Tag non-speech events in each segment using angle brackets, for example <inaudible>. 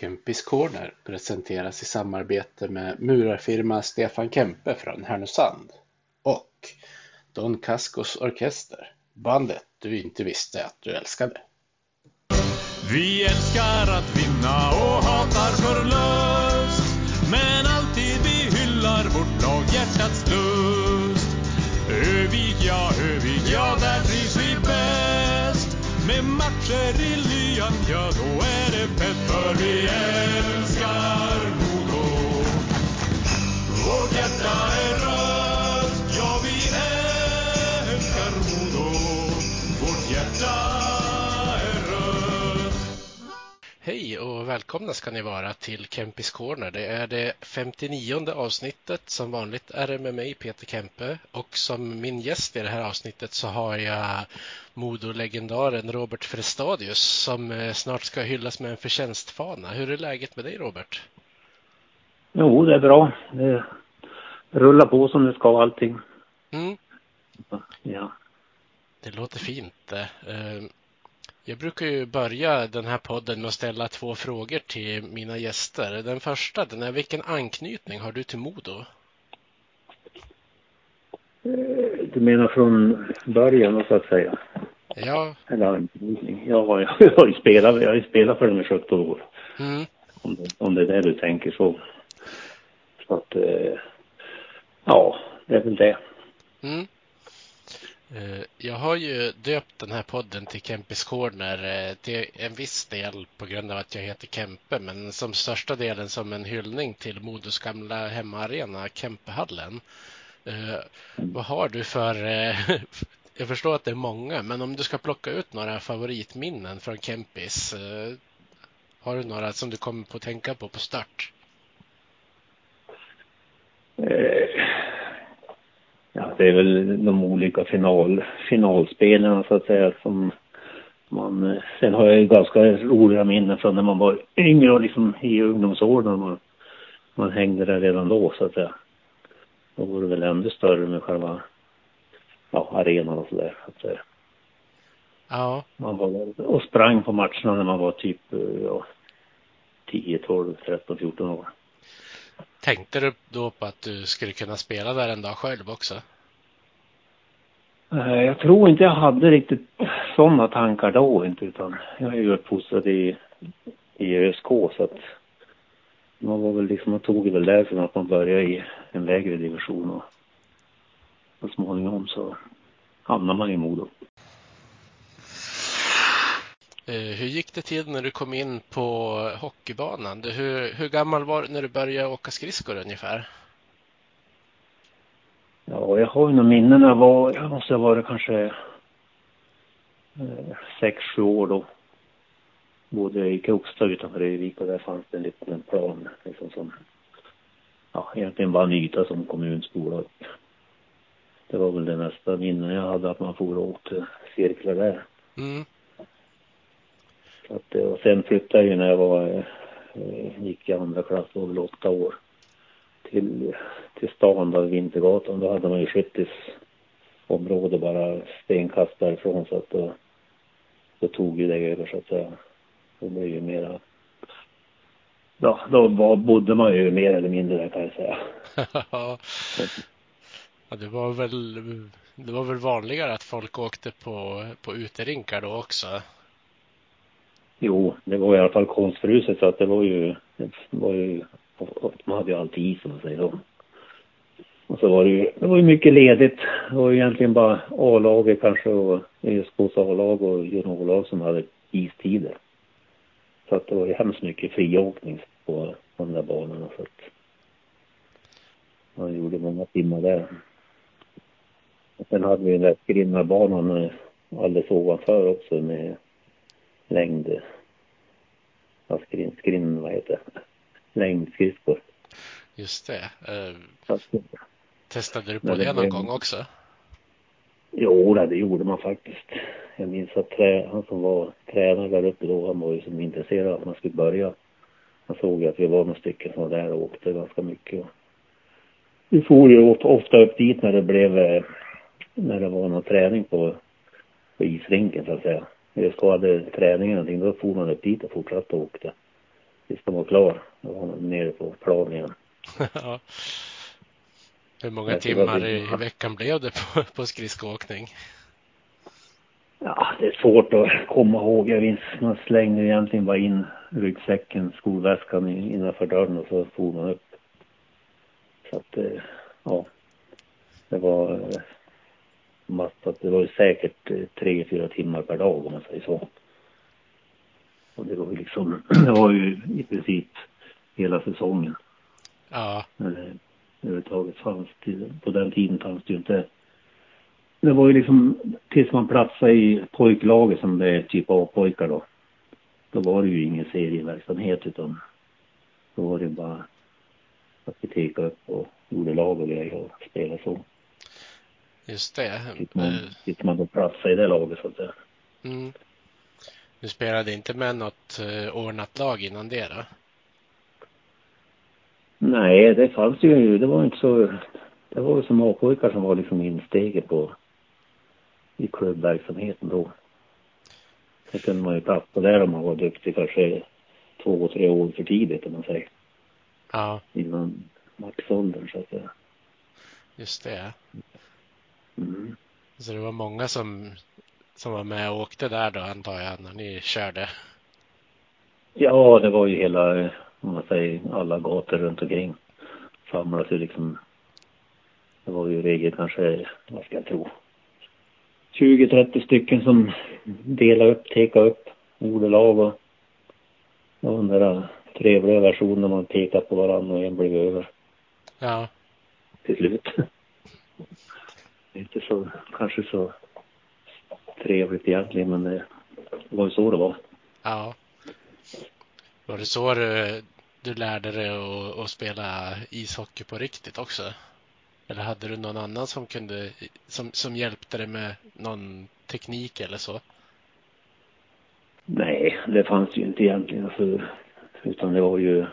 Kempis Corner presenteras i samarbete med murarfirma Stefan Kempe från Härnösand och Don Cascos Orkester, bandet du inte visste att du älskade. Vi älskar att vinna och hatar förlust Men alltid vi hyllar vårt lag hjärtats lust Övik, ja, Övik, ja, där trivs vi bäst Med matcher i lyan, ja, då är fett För älskar Hej och välkomna ska ni vara till Kempis Corner. Det är det 59 avsnittet. Som vanligt är det med mig Peter Kempe och som min gäst i det här avsnittet så har jag Modo-legendaren Robert Frestadius som eh, snart ska hyllas med en förtjänstfana. Hur är läget med dig Robert? Jo, det är bra. Det rullar på som det ska allting. Mm, Ja. det låter fint. Jag brukar ju börja den här podden med att ställa två frågor till mina gäster. Den första den är vilken anknytning har du till Modo? Eh, Du menar från början så att säga? Ja, Eller anknytning? Ja, jag, <laughs> jag har ju spelat, jag har ju spelat för dem i 17 år. mm, Om det, om det är det du tänker så. Så att, eh, ja, det är väl det. mm. Eh, jag har ju döpt den här podden till Kempis Corner eh, till en viss del på grund av att jag heter Kempe, men som största delen som en hyllning till Modos gamla hemmaarena, Kempehallen. Eh, vad har du för, <laughs> jag förstår att det är många, men om du ska plocka ut några favoritminnen från Kempis, har du några som du kommer på att tänka på på start? Ja, det är väl de olika final, finalspelarna så att säga som man, eh, sen har jag ju ganska roliga minnen från när man var yngre och liksom i ungdomsåren. Man, man hängde där redan då så att säga. Då var det väl ännu större med själva ja, arenan och sådär. Så att säga. Ja, Man var och sprang på matcherna när man var typ eh, ja, 10, 12, 13, 14 år tänkte du då på att du skulle kunna spela där en dag själv också? Eh, jag tror inte jag hade riktigt sådana tankar då inte utan jag är ju uppfostrad i, i ÖSK så att man var väl liksom, man tog det väl därifrån att man började i en lägre division och så småningom så hamnar man i Modo. Eh, Hur gick det till när du kom in på hockeybanan? Hur, hur gammal var du när du började åka skridskor ungefär? Ja, jag har ju några minnen jag var, jag måste ha varit kanske eh, sex, sju år då. Bodde i Krokstad utanför Övik och där fanns det en liten plan liksom som, ja egentligen bara en yta som kommunskola. Det var väl det nästa minne jag hade att man for åkte cirklar där. Mm. Så att, och sen flyttade jag ju när jag var, eh, gick i andra klass, var väl åtta år. Till, till stan där, Vintergatan. Då hade man ju skyttisområde bara stenkast därifrån så att då, då tog ju det över så att säga. Då blev ju mera, ja då var, bodde man ju mer eller mindre där kan jag säga. <laughs> ja, det var väl det var väl vanligare att folk åkte på, på uterinkar då också? Jo, det var i alla fall konstfruset så att det var ju, det var ju, man hade ju alltid is om man säger så. Och så var det ju, det var ju mycket ledigt. Det var ju egentligen bara A-laget kanske och ÖSKs A-lag och juniorlag som hade istider. Så att det var ju hemskt mycket friåkning på de där banorna så att man gjorde många timmar där. Och sen hade vi den där banan eh, alldeles ovanför också med längd, ja, skrin, skrin, vad heter det, längdskridskor. Just det. Eh, testade du på det det någon gång också? Jo, det gjorde man faktiskt. Jag minns att trä, han som var tränare där uppe då, han var ju som intresserad av att man skulle börja. Han såg att vi var några stycken som var där och åkte ganska mycket. Vi for ju of- ofta upp dit när det blev, eh, när det var någon träning på, på isrinken så att säga. Vi hade träning eller någonting, då for man upp dit och fortsatte och åkte. Tills de var klar. Då var man nere på plan igen. <laughs> ja. Hur många timmar i, veckan blev det på, på skridskoåkning? Ja, det är svårt att komma ihåg. Jag minns man slängde egentligen bara in ryggsäcken, skolväskan innanför dörren och så for man upp. Så att, eh, ja. Det var eh, massa, det var ju säkert eh, tre, fyra timmar per dag om man säger så. Och det var ju liksom, <clears throat> det var ju i princip hela säsongen. Ja, eh, överhuvudtaget fanns det, på den tiden fanns det ju inte. Det var ju liksom tills man platsade i pojklaget som det är typ A-pojkar då. Då var det ju ingen serieverksamhet utan då var det bara att vi tekade upp och gjorde lag och grejer och spelade så. Just det. Tills man, Eh, tills man då platsade i det laget så att säga. Mm. Du spelade inte med något eh, ordnat lag innan det då? Nej, det fanns ju, det var inte så, det var ju som A-pojkar som var liksom insteget på i klubbverksamheten då. Det kunde man ju platsa där om man var duktig kanske två, tre år för tidigt om man säger. Ja, Innan maxåldern så att säga. just det. Mm. Så det var många som, som var med och åkte där då antar jag när ni körde? Ja, det var ju hela, om man säger, alla gator runt omkring. Samlades ju liksom. Det var ju i regel kanske, vad ska jag tro, 20-30 stycken som delade upp, tekade upp, gjorde lag och det var den där trevliga versionen när man pekade på varandra och en blev över Ja, till slut. Inte så, kanske så trevligt egentligen men det var ju så det var. ja. Var det så du, du lärde dig att, att spela ishockey på riktigt också? Eller hade du någon annan som kunde, som, som hjälpte dig med någon teknik eller så? Nej, det fanns ju inte egentligen. Alltså, utan det var ju...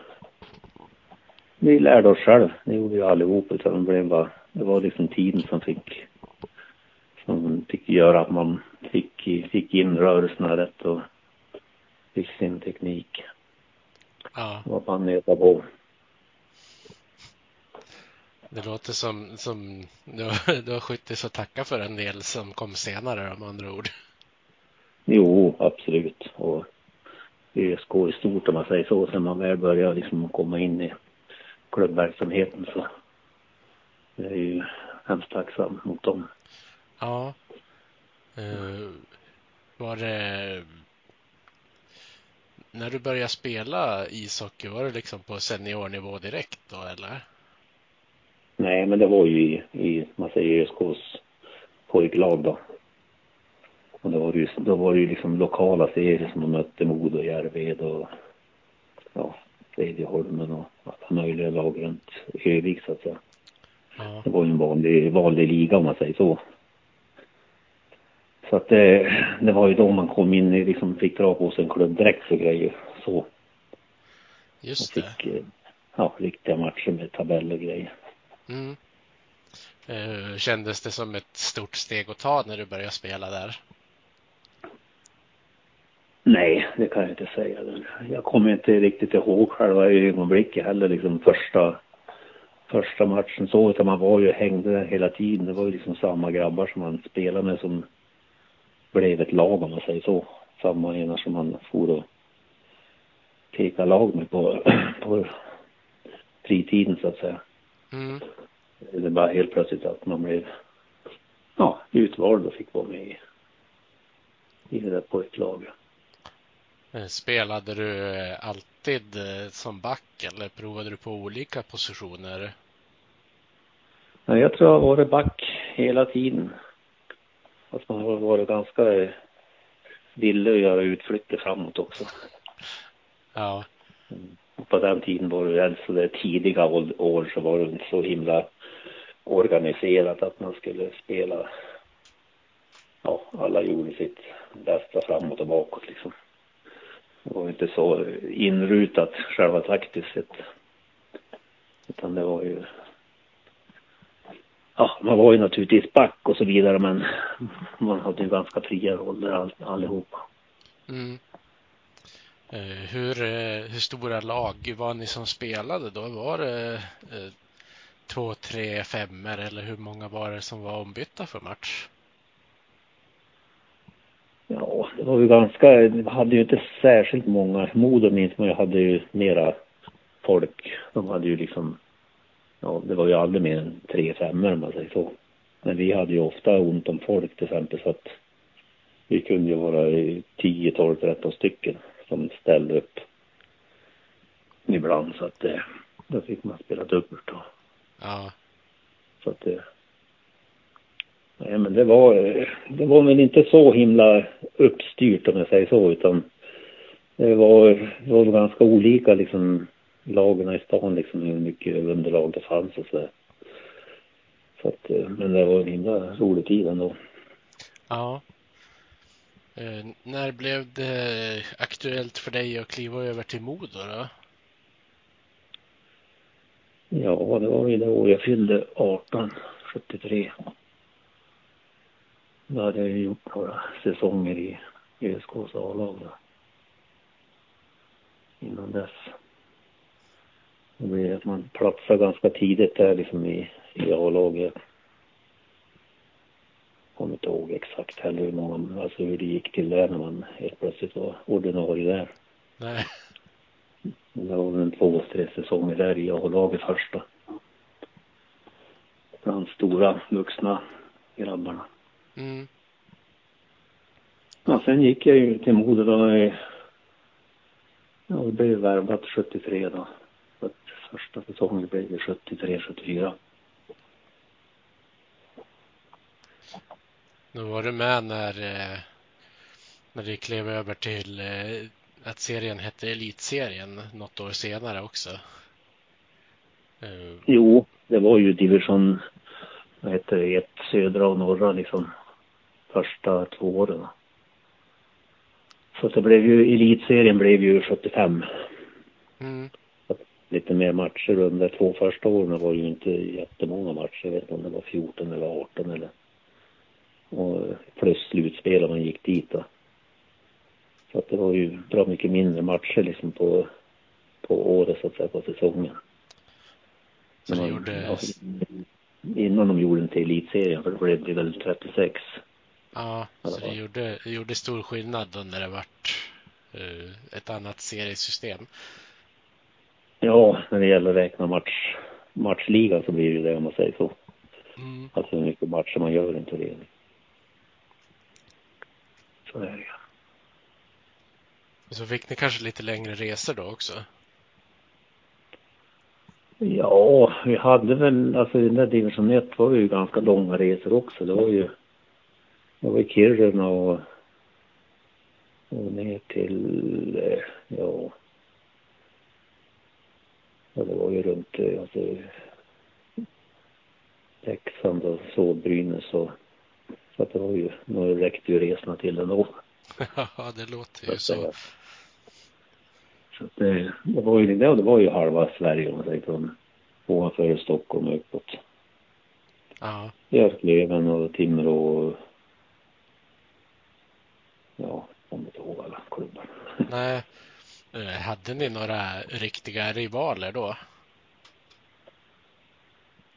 Vi lärde oss själv. Det gjorde ju allihop. Utan det, blev bara, det var liksom tiden som fick, som fick göra att man fick, fick in rörelserna rätt och fick sin teknik. Ja, Vad man nöta på. det låter som, som du, har- du har skjutit att tacka för en del som kom senare om andra ord. Jo, absolut. Och ÖSK i stort om man säger så. Sen man väl börjar liksom komma in i klubbverksamheten så jag är ju hemskt tacksam mot dem. Ja. Eh, var det... När du började spela ishockey, var det liksom på seniornivå direkt då eller? Nej, men det var ju i, i man säger ÖSKs pojklag då. Och då var det ju, då var det ju liksom lokala serier som man mötte Modo, Järved och ja, Fredjeholmen och alla möjliga lag runt Övik så att säga. Ja, Det var ju en vanlig, vanlig liga om man säger så. Så att det, det var ju då man kom in i, liksom fick dra på sig en klubbdräkt och grejer. Så. Just det. fick, eh, ja, riktiga matcher med tabell och grejer. Mm. Eh, Kändes det som ett stort steg att ta när du började spela där? Nej, det kan jag inte säga. Jag kommer inte riktigt ihåg själva ögonblicket heller, liksom första, första matchen så, utan man var ju hängde där hela tiden. Det var ju liksom samma grabbar som man spelade med som blev ett lag om man säger så. Samma ena som man for och peka lag med på, <clears throat> på fritiden så att säga. Mm. Det är bara helt plötsligt att man blev ja, utvald och fick vara med i, i det där pojklaget. Eh, Spelade du eh, alltid eh, som back eller provade du på olika positioner? Nej, jag tror jag har varit back hela tiden. Fast man har varit ganska eh, villig att göra utflykter framåt också. Ja, Och på den tiden var det så där tidiga år så var det inte så himla organiserat att man skulle spela. Ja, alla gjorde sitt bästa framåt och bakåt liksom. Det var inte så inrutat själva taktiskt sett. Utan det var ju ja, man var ju naturligtvis back och så vidare men man hade ju ganska fria roller all, allihopa. Mm. Eh, hur, eh, hur stora lag var ni som spelade då? Var det eh, två, tre, femmer eller hur många var det som var ombytta för match? Ja, det var ju ganska, det hade ju inte särskilt många. Modo minns man ju hade ju mera folk. De hade ju liksom, ja det var ju aldrig mer än tre femmor om man säger så. Men vi hade ju ofta ont om folk till exempel så att vi kunde ju vara 10, 12, 13 stycken som ställde upp ibland så att det, då fick man spela dubbelt då. Ja. Så att det, nej men det var, det var väl inte så himla uppstyrt om jag säger så utan det var, det var ganska olika liksom lagen i stan liksom hur mycket underlag det fanns och så Så att, men det var en himla rolig tid ändå. Ja. Eh, när blev det aktuellt för dig att kliva över till Modo då? Ja, det var ju det år jag fyllde 18, 73. Då hade jag gjort några säsonger i ÖSKs A-lag innan dess. Det blev att man platsade ganska tidigt där liksom i, i A-laget kommer inte ihåg exakt heller hur många, alltså hur det gick till där när man helt plötsligt var ordinarie där. Nej. Det var väl två, tre säsonger där i A-laget första. Bland stora vuxna grabbarna. Mm. Ja, sen gick jag ju till Modo då. Ja, det blev värvat 73 då. Så första säsongen blev det 73, 74. Då var du med när, eh, när det klev över till eh, att serien hette Elitserien något år senare också. Uh. Jo, det var ju division, vad heter det, ett södra och norra liksom. Första två åren. Så det blev ju, elitserien blev ju 75. Mm. Lite mer matcher under två första åren var ju inte jättemånga matcher. Jag vet inte om det var 14 eller 18 eller och plus slutspel om man gick dit då. Så att det var ju bra mycket mindre matcher liksom på, på året så att säga, på säsongen. Så man, gjorde... Innan de gjorde den till elitserien, för då blev det väl 36. Ja, så det gjorde, det gjorde stor skillnad då när det vart uh, ett annat seriesystem. Ja, när det gäller att räkna match, matchligan så blir det det om man säger så. Mm. Alltså hur mycket matcher man gör i en turnering. Så är det så fick ni kanske lite längre resor då också? Ja, vi hade väl, alltså i den där division 1 var det ju ganska långa resor också. Det var ju, det var i Kiruna och, och ner till, eh, ja, ja det var ju runt, alltså Leksand och så, Brynäs och så att det var ju, nu räckte ju resorna till ändå. <laughs> Ja, det låter ju så. så. Så att det, det var ju det var ju halva Sverige om man säger från ovanför Stockholm och uppåt. Ja. Björklöven och Timrå och ja, kommer inte ihåg alla klubbar. <laughs> Nej. Eh, hade ni några riktiga rivaler då?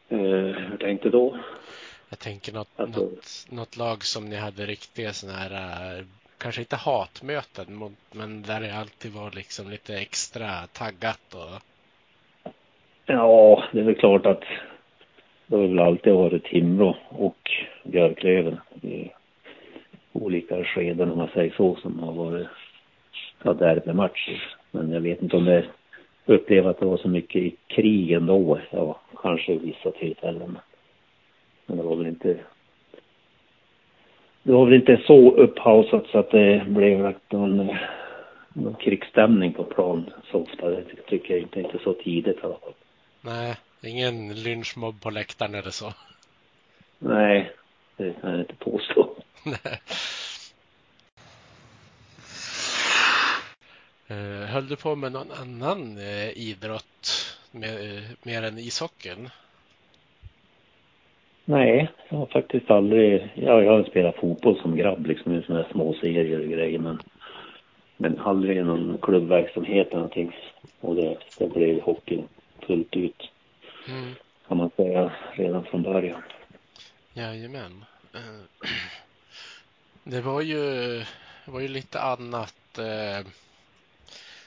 Eh, hur tänkte då? Jag tänker något, alltså, något, något, lag som ni hade riktiga sådana här, eh, kanske inte hatmöten, men där det alltid var liksom lite extra taggat och... Ja, det är väl klart att det har väl alltid varit Timrå och Björklöven olika skeden om man säger så som har varit ja, derbymatcher. Men jag vet inte om det upplevde att det var så mycket i krig ändå. Ja, kanske i vissa tillfällen. Men det var väl inte det var väl inte så upphausat så att det blev någon, någon krigsstämning på plan så ofta. Det tycker jag inte, inte så tidigt i alla fall. Nej, ingen lynchmobb på läktaren eller så. Nej, det kan jag inte påstå. Eh, höll du på med någon annan eh, idrott med, eh, mer än ishockeyn? Nej, jag har faktiskt aldrig, ja, jag har spelat fotboll som grabb liksom i sådana här små serier och grejer men Men aldrig någon klubbverksamhet eller någonting. Och det, det blev hockey fullt ut. Mm. Kan man säga redan från början. Jajamän. <clears throat> Det var ju, det var ju lite annat. eh,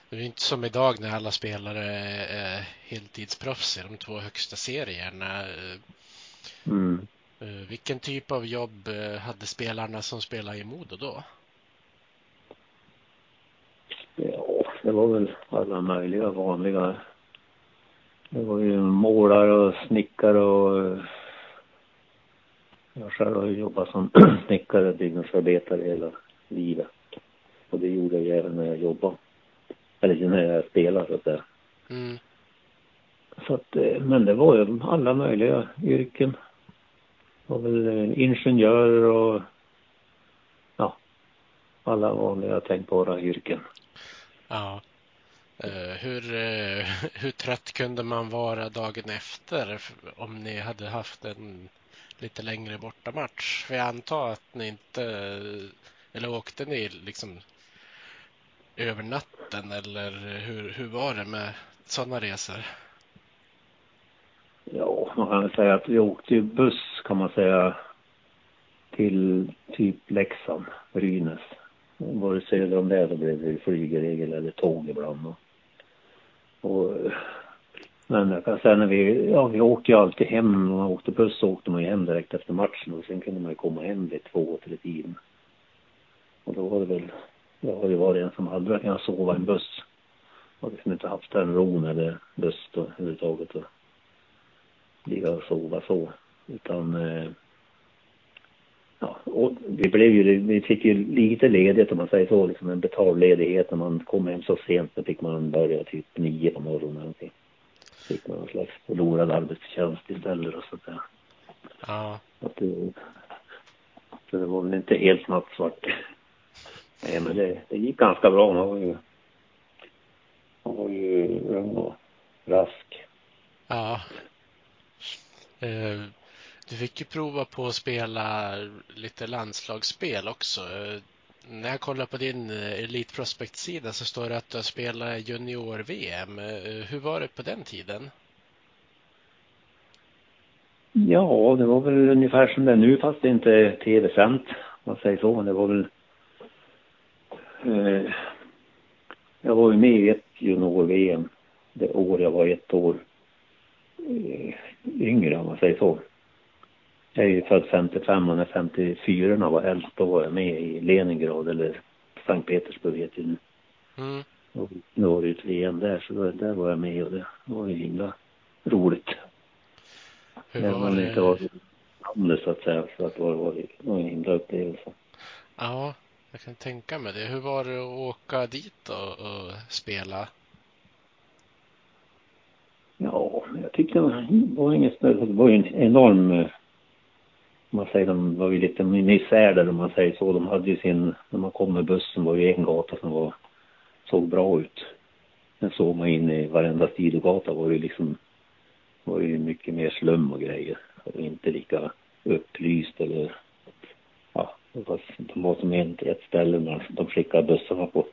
Det är inte som idag när alla spelare är heltidsproffs i de två högsta serierna. Mm. eh, Vilken typ av jobb eh, hade spelarna som spelade i Modo då? Ja, det var väl alla möjliga vanliga. Det var ju målare och snickare och jag själv har ju jobbat som <clears throat> snickare, byggnadsarbetare hela livet. Och det gjorde jag ju även när jag jobbade. Eller när jag spelade så att säga. Mm. Så att, eh, men det var ju alla möjliga yrken. Det var väl eh, ingenjörer och ja, alla vanliga tänkbara yrken. Ja. Eh, Hur, <laughs> hur trött kunde man vara dagen efter om ni hade haft en lite längre bortamatch? För jag antar att ni inte, eller åkte ni liksom över natten eller hur, hur var det med sådana resor? Ja, man kan väl säga att vi åkte ju buss kan man säga till typ Leksand, Brynäs. Var det söder om det så blev det flygregel eller tåg ibland. Och, och, men jag kan säga när vi, ja vi åkte ju alltid hem. När man åkte buss så åkte man ju hem direkt efter matchen och sen kunde man ju komma hem vid två, tre tiden. Och då var det väl, jag har ju varit en som aldrig kunnat sova i en buss. Och liksom inte haft den ron eller lust då, överhuvudtaget att ligga och sova så. Utan eh, ja, och vi blev ju, vi fick ju lite ledigt om man säger så, liksom en betalledighet. när man kom hem så sent. Då fick man börja typ nio på morgonen eller någonting. Fick man någon slags förlorad arbetstjänst istället och sånt där. Ja, Att det, så det var väl inte helt nattsvart. Nej men det, det gick ganska bra. Man var ju, man var ju ung och rask. ja. Eh, Du fick ju prova på att spela lite landslagsspel också. När jag kollar på din eh, Elite Prospect-sida så står det att du har spelat junior-VM. Eh, hur var det på den tiden? Ja, det var väl ungefär som det är nu fast det inte är tv-sänt. Man säger så. Men det var väl... Eh, jag var ju med i ett junior-VM det år jag var ett år eh, yngre om man säger så. Jag är ju född 55 och när 54 var äldst då var jag med i Leningrad eller Sankt Petersburg heter det nu. Mm. Och nu var det ju ett VM där så då, där var jag med och det var ju himla roligt. Hur Även var om det inte var namnet så att säga. Så att det var, en himla upplevelse. Ja, jag kan tänka mig det. Hur var det att åka dit och, och spela? Ja, jag tyckte det var inget. Det var ju en enorm, man säger, de var ju lite misär där om man säger så. De hade ju sin, när man kom med bussen var ju en gata som var, såg bra ut. Sen såg man in i varenda sidogata var ju liksom, var ju mycket mer slum och grejer. Och inte lika upplyst eller, ja, de var som en, ett ställe när de skickade bussarna på,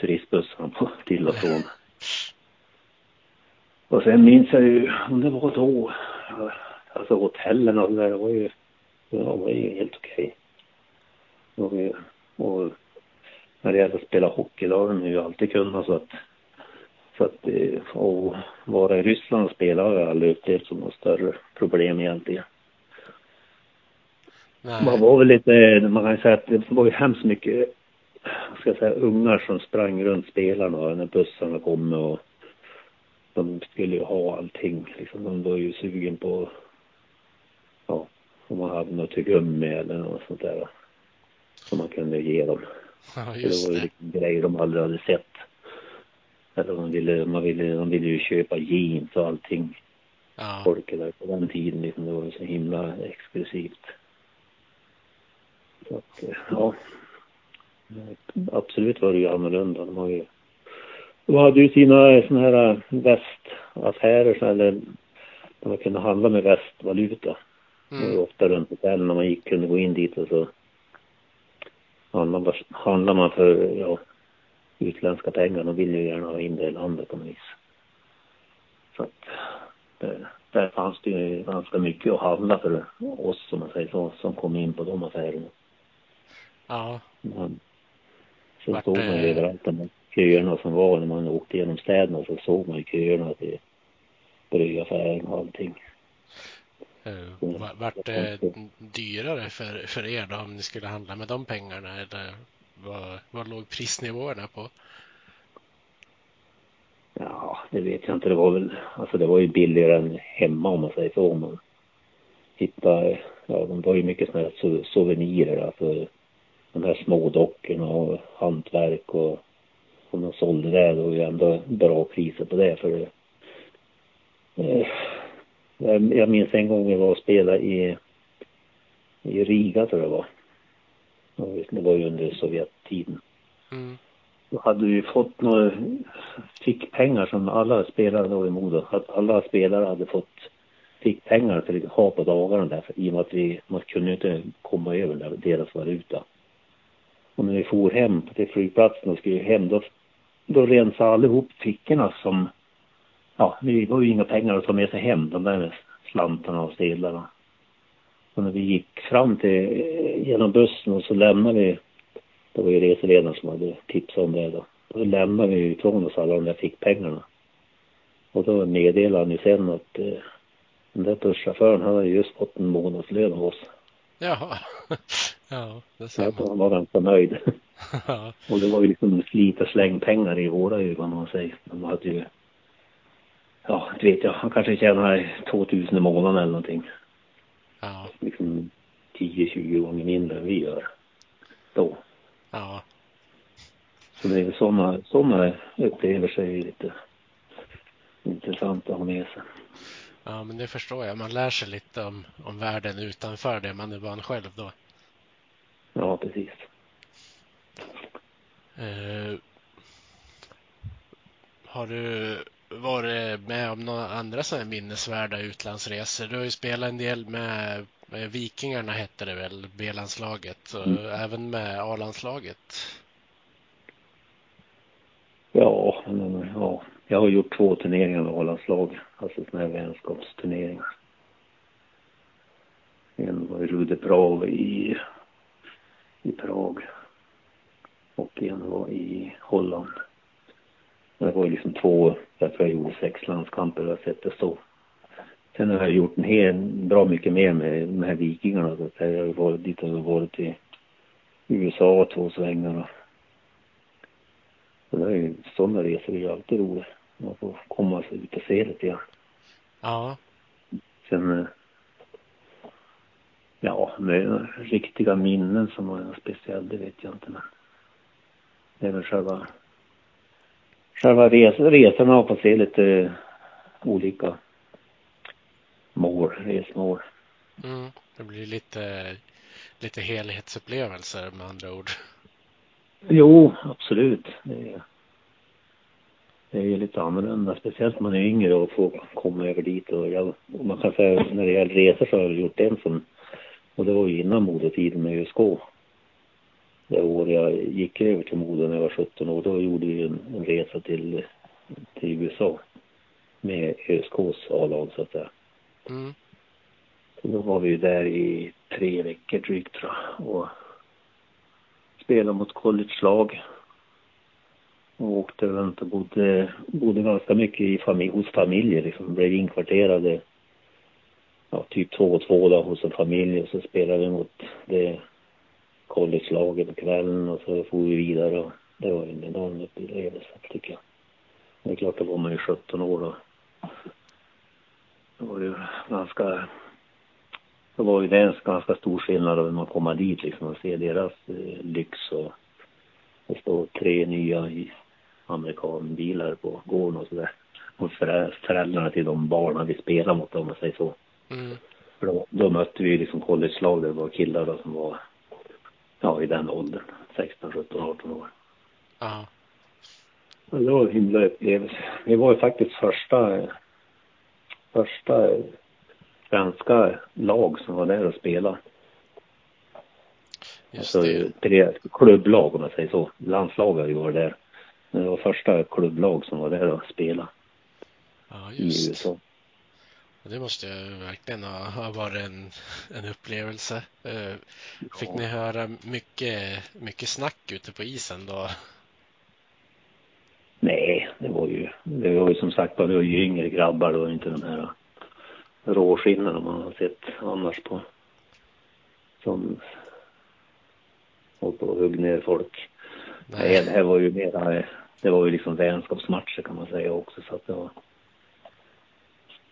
turistbussarna på, till och från. Och sen minns jag ju, om det var då, alltså hotellen och det där, det var ju, det var ju helt okej. Ju, och när det gäller att spela hockey, då har de ju alltid kunnat så att, så att, och vara i Ryssland och spela har jag aldrig upplevt som något större problem egentligen. Man Nej. var väl lite, man kan säga att det var ju hemskt mycket, ska jag säga, ungar som sprang runt spelarna när bussarna kom och de skulle ju ha allting. Liksom, de var ju sugen på, ja, om man hade något tuggummi eller något sånt där. Som man kunde ge dem. Ja, För det just var ju det. liksom grejer de aldrig hade sett. Eller de ville, man ville, de ville ju köpa jeans och allting. Ja, Folket där på den tiden liksom, det var ju så himla exklusivt. Så att, eh, ja. Absolut var det ju annorlunda. De har ju de hade ju sina såna här eh, västaffärer eller där man kunde handla med västvaluta. Det var mm. ofta runt hotellen när man gick kunde gå in dit och så handlade man, för, ja, utländska pengar. De vill ju gärna ha in det i landet på något vis. Så att det, där fanns det ju ganska mycket att handla för oss som man säger så, som kom in på de affärerna. Ja. Men, sen Vart såg man ju det- överallt de köerna som var när man åkte genom städerna så såg man ju köerna till brödaffären och allting. Eh, Vart det dyrare för, för er då om ni skulle handla med de pengarna? Eller vad, vad låg prisnivåerna på? Ja, det vet jag inte. Det var väl, alltså det var ju billigare än hemma om man säger så. Om man hittar, ja, de var ju mycket sådana här souvenirer, alltså de här smådockorna och hantverk och om de sålde det då var ju ändå bra priser på det för det. Eh, Eh, jag, jag minns en gång vi var och spelade i, i Riga tror jag det var. Det var ju under Sovjettiden. Mm. Då hade vi fått några fickpengar som alla spelare då i Modo, att alla spelare hade fått fickpengar för att ha på dagarna där, i och med att vi, man kunde inte komma över där, deras valuta. Och när vi for hem till flygplatsen och skulle hem, då, då rensade allihop fickorna som, ja, det var ju inga pengar att ta med sig hem, de där slantarna och sedlarna. Och när vi gick fram till, genom bussen och så lämnade vi det var ju reseledaren som hade tipsat om det då. Då lämnade vi ifrån oss alla de där fickpengarna. Och då meddelade han ju sen att eh, den där busschauffören han hade just fått en månadslön av oss. Jaha. <laughs> Ja, det ser man. han var ganska nöjd. <laughs> Ja. och det var ju liksom slit och släng pengar i våra ögon om man säger. De hade ju, ja, inte vet jag, han kanske tjänar 2000 i månaden eller någonting. Ja. Liksom 10-20 gånger mindre än vi gör. Då. Ja. Så det är sådana, sådana upplevelser är lite intressant att ha med sig. Ja, men det förstår jag. Man lär sig lite om, om världen utanför det man är van själv då. Ja, precis. Eh, har du varit med om några andra sådana minnesvärda utlandsresor? Du har ju spelat en del med, med Vikingarna hette det väl, B-landslaget, och Mm. även med A-landslaget. Ja, men, ja, jag har gjort två turneringar med A-landslag, alltså sådana här vänskapsturneringar. En var i Rude Prag i, i Prag och en var i Holland. Det var ju liksom två, jag tror jag gjorde sex landskamper, jag har sett det så. Sen har jag gjort en hel, bra mycket mer med de här vikingarna. Så att jag har varit dit och varit i USA två svängar och så det är ju, sådana resor är ju alltid roliga. Man får komma sig ut och se lite grann. Ja, Sen, eh, ja, med riktiga minnen som var speciellt, det vet jag inte men det är väl själva, själva res, resorna och få se lite olika mål, resmål. mm, det blir lite, lite helhetsupplevelser med andra ord. Jo, absolut. Det är, det är lite annorlunda, speciellt när man är yngre och får komma över dit. Och jag, och man kan säga när det gäller resor så har jag gjort en som, och det var ju innan modetiden med ÖSK. Det år jag gick över till Modo när jag var 17 år, då gjorde vi en, en resa till, till USA med ÖSKs A-lag så att säga. Mm, Så då var vi ju där i tre veckor drygt tror jag och spelade mot collegelag. Och åkte runt och bodde, bodde ganska mycket i familj, hos familjer liksom. Blev inkvarterade ja, typ två och två då hos en familj och så spelade vi mot det collegelaget på kvällen och så for vi vidare och det var en enorm upplevelse tycker jag. Det är klart, då var man ju 17 år då. Det var ju ganska så var ju det en ganska stor skillnad när man kommer dit liksom och ser deras eh, lyx och det står tre nya amerikanbilar på gården och sådär. Och förä- föräldrarna till de barnen vi spelar mot om man säger så. mm, För då, då mötte vi liksom collegelag där det var killar då som var ja i den åldern. 16, 17, 18 år. ja, det var en himla upplevelse. Vi var ju faktiskt första, första svenska lag som var där och spelade. just Alltså det. tre klubblag om man säger så. Landslag har ju varit där. Det var första klubblag som var där och spelade Ja, i just. USA. Det måste ju verkligen ha, ha varit en, en upplevelse. Eh, Fick ni höra mycket, mycket snack ute på isen då? Nej, det var ju, det var ju som sagt bara, det var ju yngre grabbar, ju inte de här råskinnen man har sett annars på. Som håller på och hugg ner folk. Nej, det här var ju mera, det var ju liksom vänskapsmatcher kan man säga också så att det var.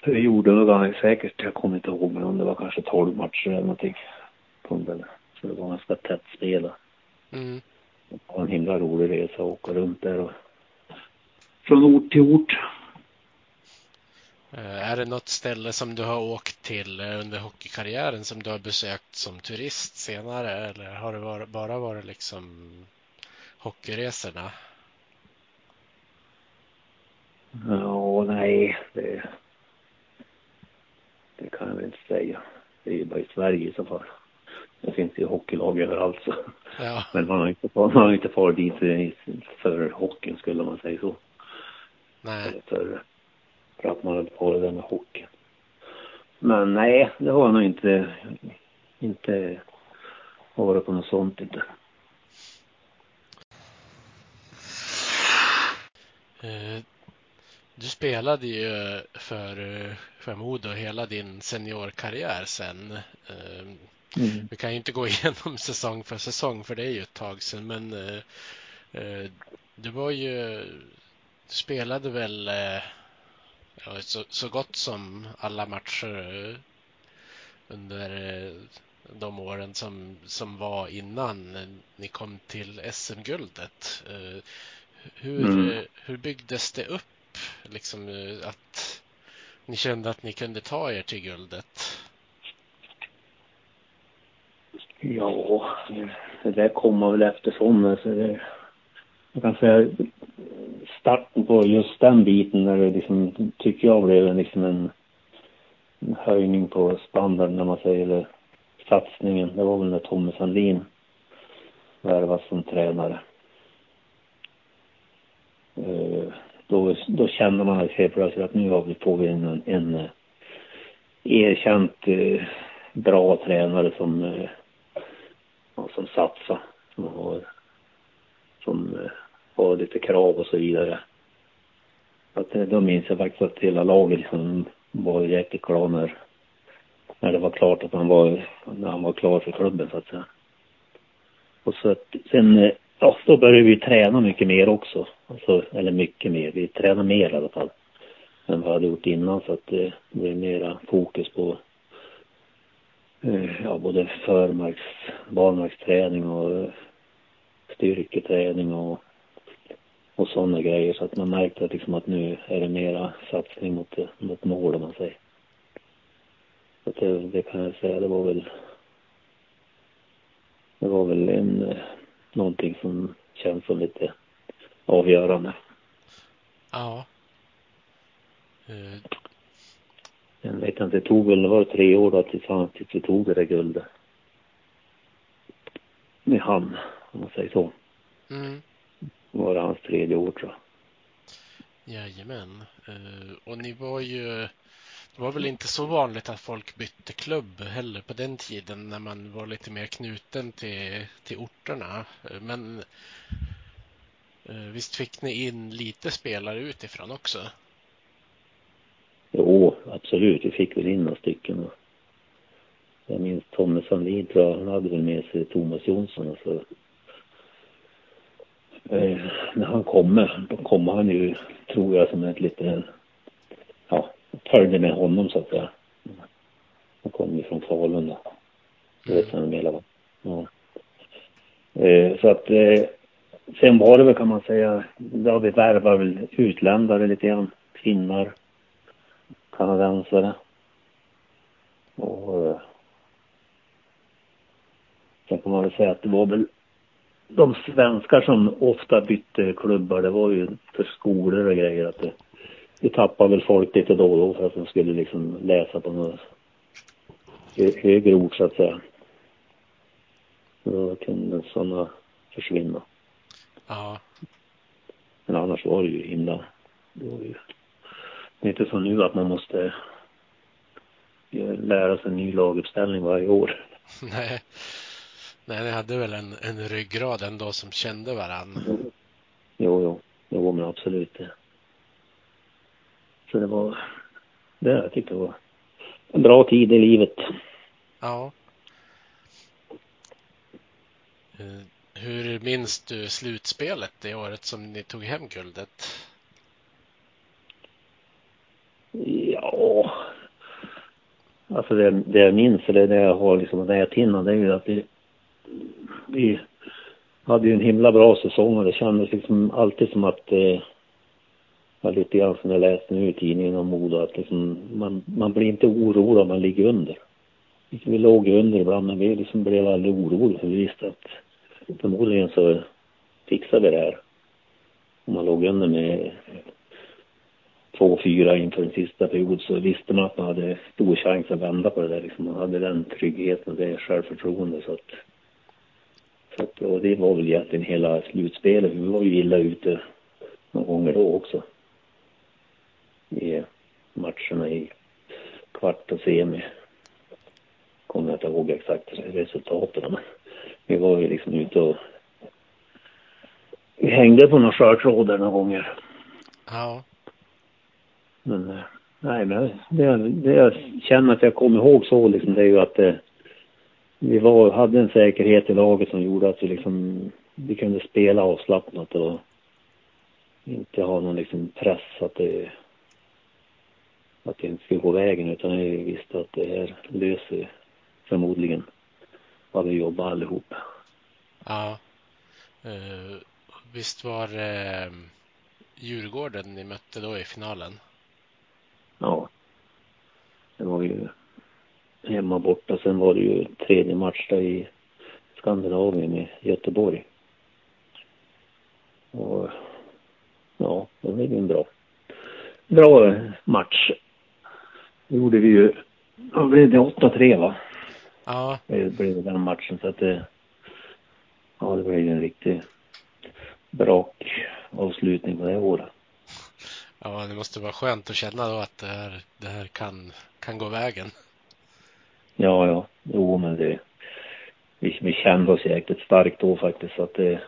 Gjorde nog ganska säkert, jag kommer inte ihåg, men det var kanske 12 matcher eller någonting. Så det var ganska tätt spelat. Mm. Det var en himla rolig resa att åka runt där och från ort till ort. Eh, Är det något ställe som du har åkt till eh, under hockeykarriären som du har besökt som turist senare eller har det bara varit liksom hockeyresorna? Ja, nej, det, det kan jag väl inte säga. Det är ju bara i Sverige i så fall. Det finns ju hockeylag överallt så. Ja, Men man har inte, man har inte farit dit för hockeyn skulle man säga så. nej. Eller för, för att man hade varit där med hockeyn. Men nej, det har nog inte, inte varit på något sånt inte. Du spelade ju för, för Modo hela din seniorkarriär sen. Eh, Mm. Vi kan ju inte gå <laughs> igenom säsong för säsong för det är ju ett tag sedan men eh, eh, du var ju, du spelade väl eh, ja, så, så gott som alla matcher under de åren som, som var innan ni kom till SM-guldet. Hur, Mm. hur byggdes det upp liksom eh, att ni kände att ni kunde ta er till guldet? Ja, det där kommer väl eftersom. Eh, så det, jag kan säga starten på just den biten när det liksom, tycker jag blev en, liksom en, en höjning på standarden när man säger eller satsningen. Det var väl när Tommy Sandlin värvas som tränare. Uh, då, då kände man helt plötsligt att nu har vi på en, en eh, erkänt eh, bra tränare som eh, som satsar. Som har, som eh, har lite krav och så vidare. Att, eh, då minns jag faktiskt att hela laget liksom var jäkligt glad när, när det var klart att han var, när han var klar för klubben så att säga. Och så att, sen, eh, ja, då började vi träna mycket mer också. Alltså, eller mycket mer, vi tränade mer i alla fall. Än vad vi hade gjort innan så att eh, det blev mera fokus på eh, ja, både förmarks, barmarksträning och eh, styrketräning och, och sådana grejer. Så att man märkte att, liksom att nu är det mera satsning mot, eh, mot mål om man säger. Så att det, det kan jag säga, det var väl det var väl en, eh, någonting som känns som lite avgörande. Ja. Eh, Jag vet inte, det tog väl, det var tre år då tillsammans tills vi tog det där guldet. Med han, om man säger så. Mm. Det var hans tredje år tror jag. Jajamän. Eh, och ni var ju, det var väl inte så vanligt att folk bytte klubb heller på den tiden när man var lite mer knuten till, till orterna. Men eh, visst fick ni in lite spelare utifrån också? Jo, absolut. Vi fick väl in några stycken. Jag minns Tommy Sandlin, tror jag, han hade väl med sig Thomas Jonsson. Och så. Eh, när han kommer, då kommer han ju, tror jag, som ett lite, följde med honom så att säga. Han kom ju från Falun då. Jag vet inte hela. Ja. Eh, så att, eh, sen var det väl kan man säga, då vi värvar väl utländare lite grann. Finnar, kanadensare. Och eh, sen kan man väl säga att det var väl de svenskar som ofta bytte klubbar, det var ju för skolor och grejer att det, vi tappade väl folk lite då och då för att de skulle liksom läsa på något hö- högre ort så att säga. Då kunde sådana försvinna. Ja. Men annars var det ju himla, det var ju, det är inte som nu att man måste lära sig en ny laguppställning varje år. <laughs> Nej. Nej, ni hade väl en, en ryggrad ändå som kände varann. Jo, jo, jo men absolut det. Så det var, det jag tyckte var en bra tid i livet. Ja. Eh, hur minns du slutspelet det året som ni tog hem guldet? Ja, alltså det, det jag minns eller det jag har liksom näthinnan det är ju att vi, vi hade ju en himla bra säsong och det kändes liksom alltid som att det var lite grann som jag läste nu i tidningen om Modo att liksom man, man blir inte orolig om man ligger under. Liksom vi låg under ibland men vi liksom blev aldrig oroliga för vi visste att förmodligen så fixar vi det här. Om man låg under med 2-4 inför den sista period så visste man att man hade stor chans att vända på det där. Liksom man hade den tryggheten och det självförtroendet så att, så att och det var väl egentligen hela slutspelet. Vi var ju illa ute några gånger då också. I matcherna i kvart och semi. Kommer jag inte ihåg exakt resultaten men vi var ju liksom ute och vi hängde på några skörtrådar några gånger. Ja. Men eh, nej, men det, det jag känner att jag kommer ihåg så liksom, det är ju att det, eh, vi var, hade en säkerhet i laget som gjorde att vi liksom, vi kunde spela avslappnat och inte ha någon liksom press att det, att det inte skulle gå vägen utan vi visste att det här löser förmodligen vad vi jobbar allihop. Ja. Uh, visst var det uh, Djurgården ni mötte då i finalen? ja, det var ju hemma borta. Sen var det ju tredje match där i Skandinavien med Göteborg. Och ja, det blev ju en bra, bra match. Det gjorde vi ju, då blev det 8-3 va? Ja. Det blev den matchen så att det, ja det blev ju en riktig brak avslutning på det året. Ja, det måste vara skönt att känna då att det här, det här kan, kan gå vägen. Ja, ja, jo men det, vi, vi kände oss jäkligt starkt då faktiskt så att det,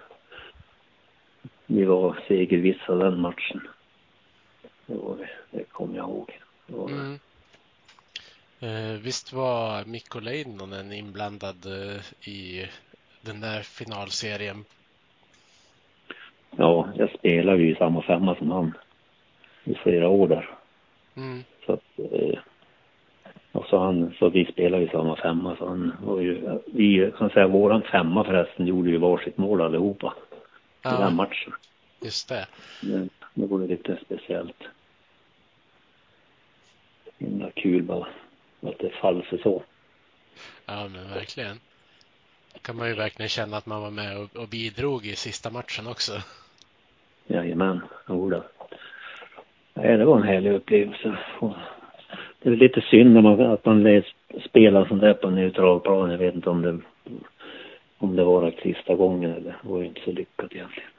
vi var segervissa den matchen. Det var det, det kommer jag ihåg. Var mm. Eh, visst var Mikko Leinonen inblandad eh, i den där finalserien? Ja, jag spelade ju i samma femma som han i flera år där. Mm. Så att, eh, och så han, så vi spelade ju samma femma så han var ju, vi kan säga våran femma förresten gjorde ju varsitt mål allihopa. Ja. I den matchen. Just det. Det, det var lite speciellt. Himla kul bara. Att det faller sig så. Ja men verkligen. kan man ju verkligen känna att man var med och, och bidrog i sista matchen också. Jajamän, jodå. Nej, det var en härlig upplevelse. Det är lite synd när man, att man spelar sånt där på en neutral plan. Jag vet inte om det, om det var sista gången eller det var ju inte så lyckat egentligen.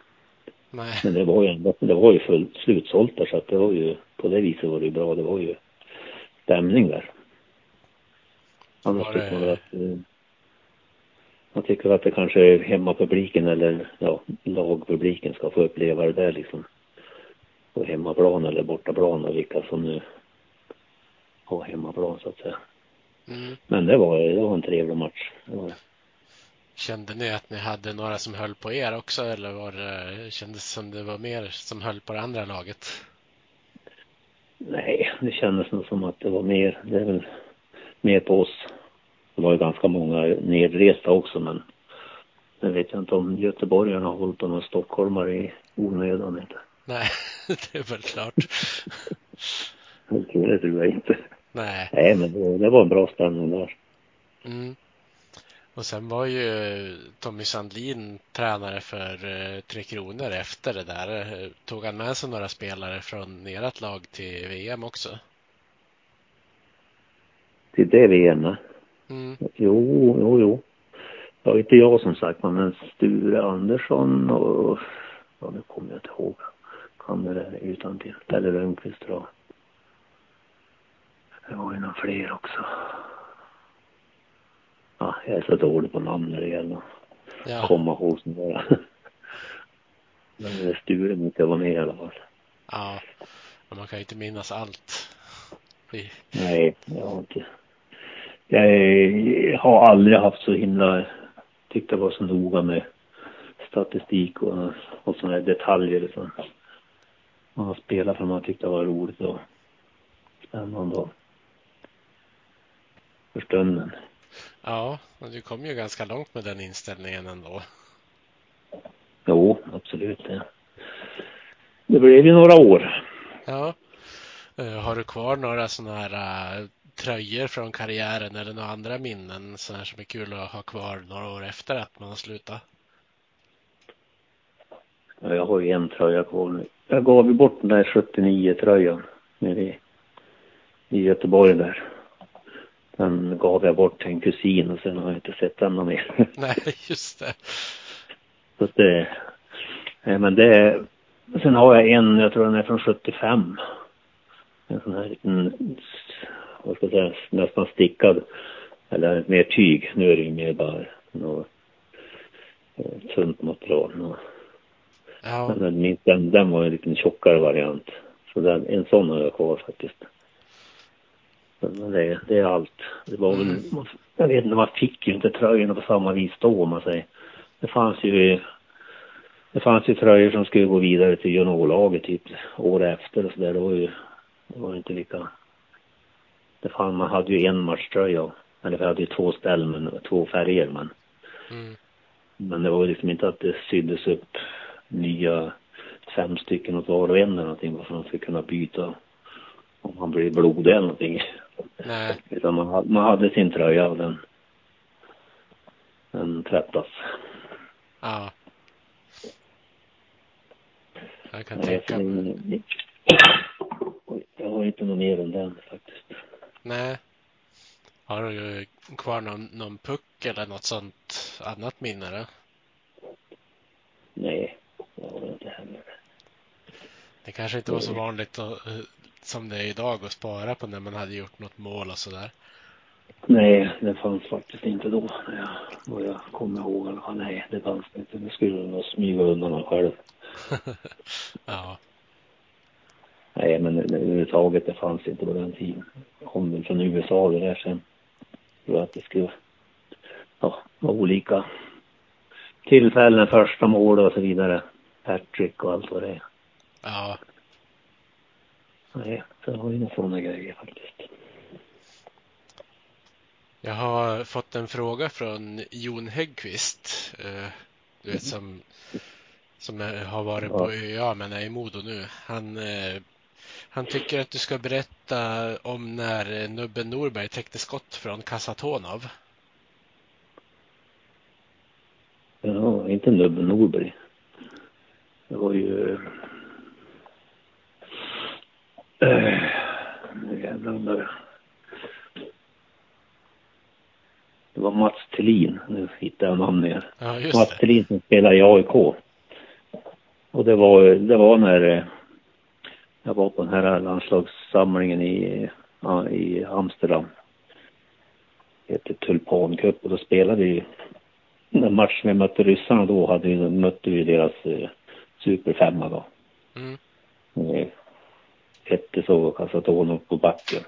Nej. Men det var ju ändå, det var ju full, slutsålt där så att det var ju, på det viset var det ju bra. Det var ju stämning där. Annars det... tycker man att, eh, man tycker att det kanske är hemmapubliken eller ja, lagpubliken ska få uppleva det där liksom på hemmaplan eller bortaplan och vilka som nu har hemmaplan så att säga. Mm. Men det var, det var en trevlig match. Det var det. Kände ni att ni hade några som höll på er också eller var det, kändes som det var mer som höll på det andra laget? Nej, det kändes nog som att det var mer, det är väl mer på oss. Det var ju ganska många nedresta också men jag vet jag inte om göteborgarna har hållit på någon stockholmare i onödan inte. Nej, <laughs> det är väl klart. <laughs> det tror jag inte. Nej. Nej, men det, det var en bra stämning där. Mm. Och sen var ju Tommy Sandlin tränare för eh, Tre Kronor efter det där. Tog han med sig några spelare från ert lag till VM också? Till det VM? Mm. Jo, jo, jo. Ja, inte jag som sagt, men Sture Andersson och ja, nu kommer jag inte ihåg. Han är där utan till. Pelle Rönnqvist jag. Det var ju några fler också. Ja, jag är så dålig på namn när det gäller Ja, komma ihåg sådana där. <laughs> Men Sture måste vara med i alla fall. ja. Men man kan ju inte minnas allt. Nej, jag har inte. Jag har aldrig haft så himla, tyckte det var så noga med statistik och, och sådana här detaljer. Liksom. Man har spelat för man tyckte det var roligt och spännande och för stunden. Ja, och du kom ju ganska långt med den inställningen ändå. Jo, absolut. Det, det blev ju några år. Ja. Eh, Har du kvar några sådana här eh, tröjor från karriären eller några andra minnen så här som är kul att ha kvar några år efter att man har slutat? Ja, Jag har ju en tröja kvar nu. Jag gav ju bort den där 79-tröjan nere i, i Göteborg där. Den gav jag bort till en kusin och sen har jag inte sett den mer. <laughs> <laughs> Nej, just det. Så att det, nej men det, sen har jag en, jag tror den är från 75. En sån här liten, vad ska jag säga, nästan stickad. Eller mer tyg. Nu är det ju mer bara något eh, tunt material. Ja, Men den, den, var en liten tjockare variant. Så den, en sån har jag kvar faktiskt. Men det, det är allt. Det var väl, jag vet inte, man fick ju inte tröjorna på samma vis då om man säger. Det fanns ju, det fanns ju tröjor som skulle gå vidare till juniorlaget typ år efter och sådär. Det var ju, det var inte lika. Fann, man hade ju en matchtröja. Eller vi hade ju två ställ men två färger men. mm. Men det var ju liksom inte att det syddes upp nya fem stycken åt var och en eller någonting bara för att man skulle kunna byta om man blir blodig eller någonting. nej, <laughs> Utan man, hade- man hade sin tröja och den, den tvättas. ja. Jag kan Nej, tänka <clears throat> Oj, Jag har inte något mer än den faktiskt. Nej. Har du kvar någon, någon puck eller något sånt annat minne då? Nej, jag har inte heller. Det kanske inte var så vanligt att, eh, som det är idag att spara på när man hade gjort något mål och sådär. Nej, det fanns faktiskt inte då. Ja, vad jag kommer ihåg fall. Nej, det fanns det inte. Det skulle nog smyga undan själv. <laughs> ja, Nej, men överhuvudtaget det fanns inte på den tiden. Kom väl från USA det där sen. För att det skulle ja, vara olika tillfällen, första mål och så vidare. Hattrick och allt vad det är. ja, Nej, så det var ju inga sådana grejer faktiskt. Jag har fått en fråga från Jon Häggqvist. eh, Du vet som, som har varit på ÖA men är i Modo nu. Han, eh, han tycker att du ska berätta om när eh, Nubben Norberg täckte skott från Kasatonov. Ja, inte Nubben Norberg. Det var ju... Äh, nu jävlar vad det- Det var Mats Thelin. Nu hittar jag namnet igen. Ja, Mats. Thelin som spelar i AIK. Och det var, det var när eh, jag var på den här landslagssamlingen i, ja, i Amsterdam. Det hette Tulpan Cup och då spelade vi den matchen vi mötte ryssarna då hade vi, mötte vi deras eh, superfemma då. Mm. Eh, hette så Casatonov på backen.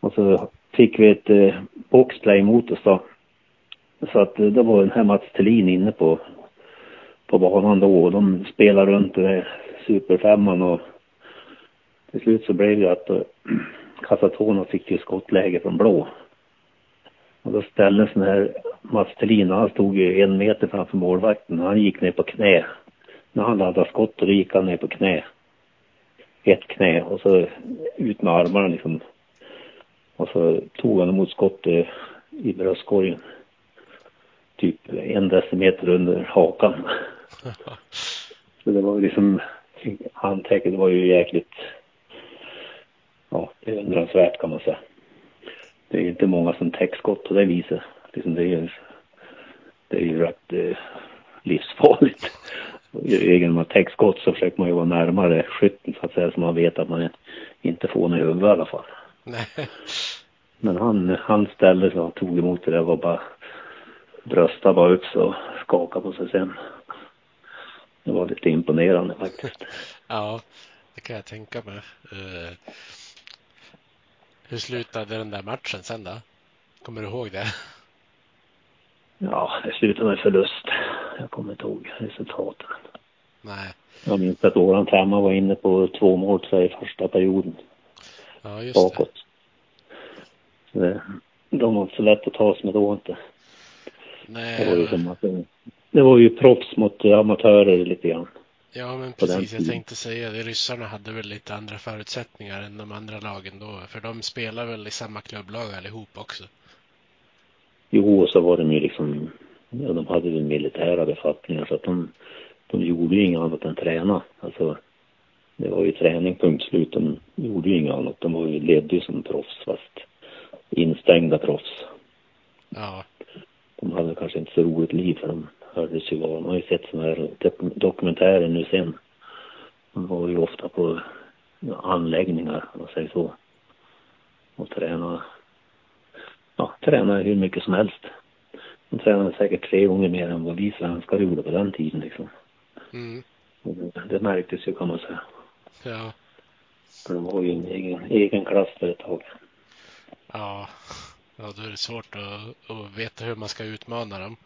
Och så fick vi ett eh, boxplay mot oss då. Så att eh, då var den här Mats Thelin inne på, på banan då och de spelade runt det där superfemman och till slut så blev det att eh, <clears throat> Casatonov fick ju skottläge från blå. Och då ställde sån här Mats Thelin, han stod ju en meter framför målvakten. Han gick ner på knä. När han laddade skott och då gick han ner på knä. Ett knä och så ut med armarna liksom. Och så tog han emot skottet i bröstkorgen. Typ en decimeter under hakan. <laughs> Så det var ju liksom, handtäcket var ju jäkligt, ja, beundransvärt kan man säga. Det är inte många som täckskott på det viset. Liksom det, är, det är ju rätt eh, livsfarligt. egen man täckt skott så försöker man ju vara närmare skytten så att säga så man vet att man inte får något i huvudet i alla fall. Nej. Men han, han ställde sig och tog emot det där var bara brösta bara upp så skakade på sig sen. Det var lite imponerande faktiskt. Ja, det kan jag tänka mig. Hur slutade den där matchen sen då? Kommer du ihåg det? Ja, det slutade med förlust. Jag kommer inte ihåg resultaten. Nej. Jag minns att våran femma var inne på två mål i första perioden. Ja, just bakåt. det. det. De var inte så lätt att ta sig med då inte. Nej. Det var ju som att det var ju proffs mot amatörer lite grann. Ja, men precis. Jag tänkte säga det. Ryssarna hade väl lite andra förutsättningar än de andra lagen då. För de spelar väl i samma klubblag allihop också. Jo, och så var de ju liksom, ja, de hade väl militära befattningar så att de, de gjorde ju inget annat än träna. Alltså, det var ju träning punkt slut. De gjorde ju inget annat. De var ju, levde ju som proffs fast instängda proffs. Ja. De hade kanske inte så roligt liv för de hördes ju vara. Man har ju sett sådana här dokumentärer nu sen. De var ju ofta på anläggningar, om man säger så. Och träna, ja, träna hur mycket som helst. De tränade säkert tre gånger mer än vad vi svenskar gjorde på den tiden liksom. Mm. Det märktes ju kan man säga. Ja. För de var ju en egen, egen klass för ett tag. Ja. Ja, då är det svårt att, att veta hur man ska utmana dem.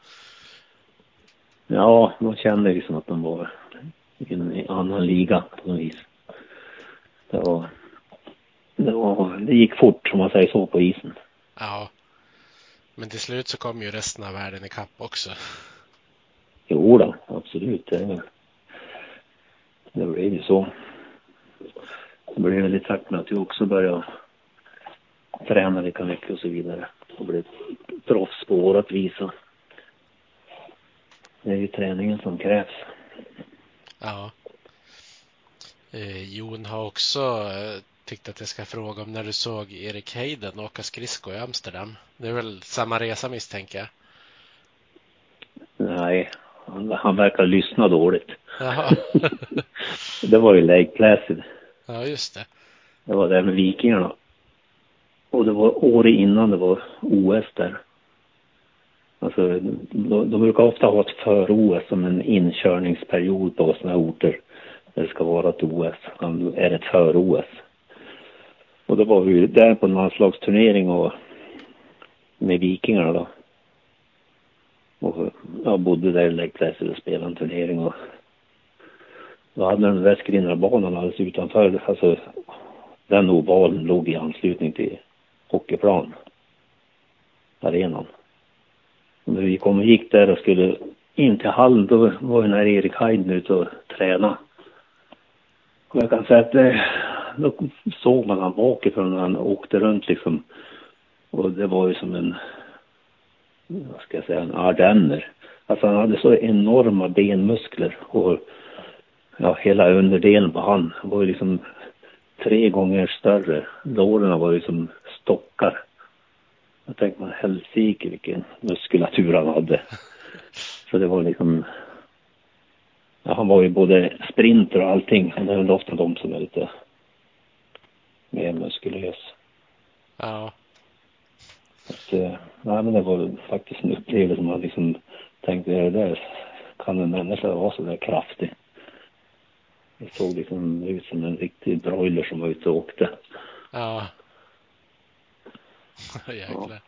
Ja, man kände liksom att de var i en annan liga på något vis. Det var, det var, det gick fort som man säger så på isen. Ja. Men till slut så kom ju resten av världen ikapp också. Jo då, absolut. Det, det blev ju så. Det blev väl i takt med att vi också började träna lika mycket och så vidare. Och blev proffs på vårat vis. Det är ju träningen som krävs. Ja. Eh, Jon har också eh, tyckt att jag ska fråga om när du såg Erik Heiden åka skridsko i Amsterdam. Det är väl samma resa misstänker jag? Nej, han, han verkar lyssna dåligt. <laughs> Det var ju Lake Placid. Ja, just det. Det var där med Vikingarna. Och det var året innan det var OS där. Alltså, de, de brukar ofta ha ett för-OS som en inkörningsperiod på sådana här orter. Där det ska vara ett OS, är ett för-OS. Och då var vi där på en landslagsturnering och med Vikingarna då. Och jag bodde där i Lake Placid och spelade en turnering och då hade den där skrindrarbanan alldeles utanför, alltså den ovalen låg i anslutning till hockeyplan. Arenan. Och när vi kom och gick där och skulle in till hallen då var ju när Erik Heiden ute och tränade. Och jag kan säga att det, då såg man han bakifrån när han åkte runt liksom. Och det var ju som en, vad ska jag säga, en ardenner. Alltså han hade så enorma benmuskler och ja, hela underdelen på han var ju liksom tre gånger större. Låren var ju som stockar. Jag tänkte man helsike vilken muskulatur han hade. Så det var liksom, ja, han var ju både sprinter och allting. Han är väl ofta de som är lite mer muskulös. Ja. Att, eh, nej, men det var faktiskt en upplevelse man liksom tänkte, är det där, kan en människa vara så där kraftig? Det såg liksom ut som en riktig broiler som var ute och åkte. Ja. <laughs> Jäklar.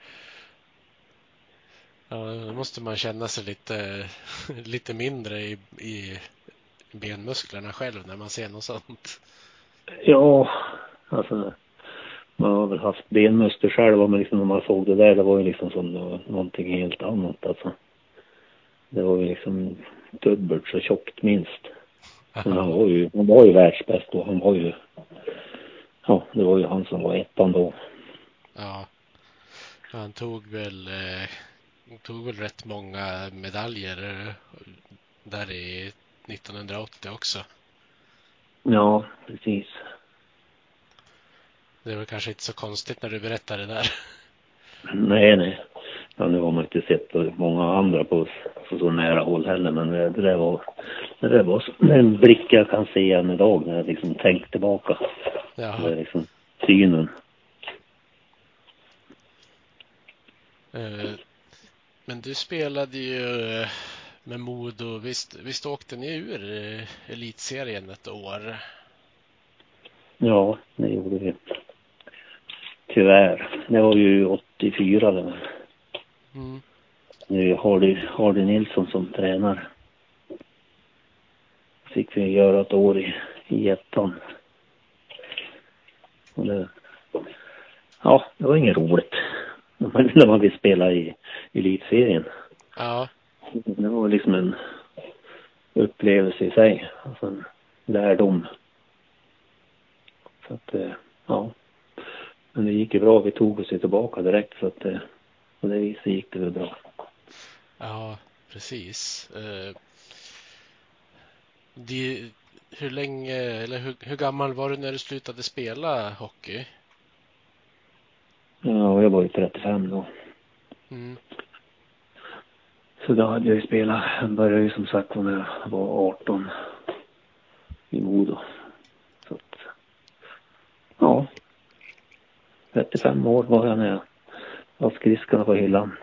Ja, då måste man känna sig lite, <laughs> lite mindre i, i benmusklerna själv när man ser något sånt. Ja, alltså man har väl haft benmuskler själv men liksom när man såg det där det var ju liksom som någonting helt annat alltså. Det var ju liksom dubbelt så tjockt minst. Men han var ju, han var ju världsbäst då. Han var ju, ja det var ju han som var ettan då. Ja. Han tog väl, eh, tog väl rätt många medaljer eh, där i 1980 också. Ja, precis. Det väl kanske inte så konstigt när du berättar det där. Nej, nej. Ja, nu har man inte sett många andra på så, så nära håll heller, men det där var, det där var en blick jag kan se än idag när jag liksom tänker tillbaka. Ja, liksom synen. Men du spelade ju eh, med Modo. Visst, visst åkte ni ur eh, elitserien ett år? Ja, det gjorde vi. Tyvärr. Det var ju 84 det var. Mm. Nu har du Hardy Nilsson som tränare. Fick vi göra ett år i, i ettan. Och det, ja, det var inget roligt. <laughs> När man, vill spela i elitserien. Ja, Det var liksom en upplevelse i sig. Alltså en lärdom. Så att, eh, ja. Men det gick ju bra. Vi tog oss ju tillbaka direkt så att eh, på det viset gick det väl bra. ja, precis. Eh, det, hur länge, eller hur, hur gammal var du när du slutade spela hockey? Ja, och jag var ju 35 då. Mm. Så då hade jag ju spelat. Jag började ju som sagt när jag var 18 i Modo. Så att, ja. 35 år var jag när jag la skridskorna på hyllan.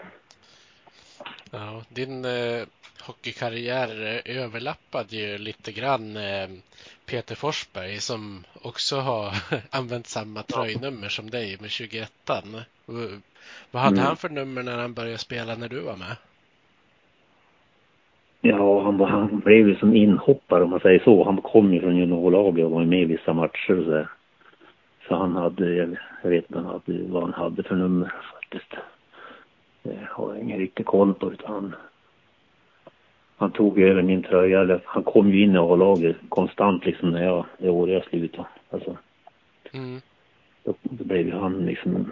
Ja, din eh, hockeykarriär eh, överlappade ju lite grann eh, Peter Forsberg som också har <laughs> använt samma tröjnummer som dig med 21 V- Vad hade Mm. han för nummer när han började spela när du var med? Ja, han, var- han blev ju som inhoppare om man säger så. Han kom ju från juniorlaget och var med i vissa matcher och så där. Så han hade, jag vet inte vad han hade för nummer faktiskt. Det har jag ingen riktig koll på utan han, han tog över min tröja. Eller, han kom ju in i A-laget konstant liksom när jag, det år jag slutade. Alltså, Mm. då, då blev han liksom,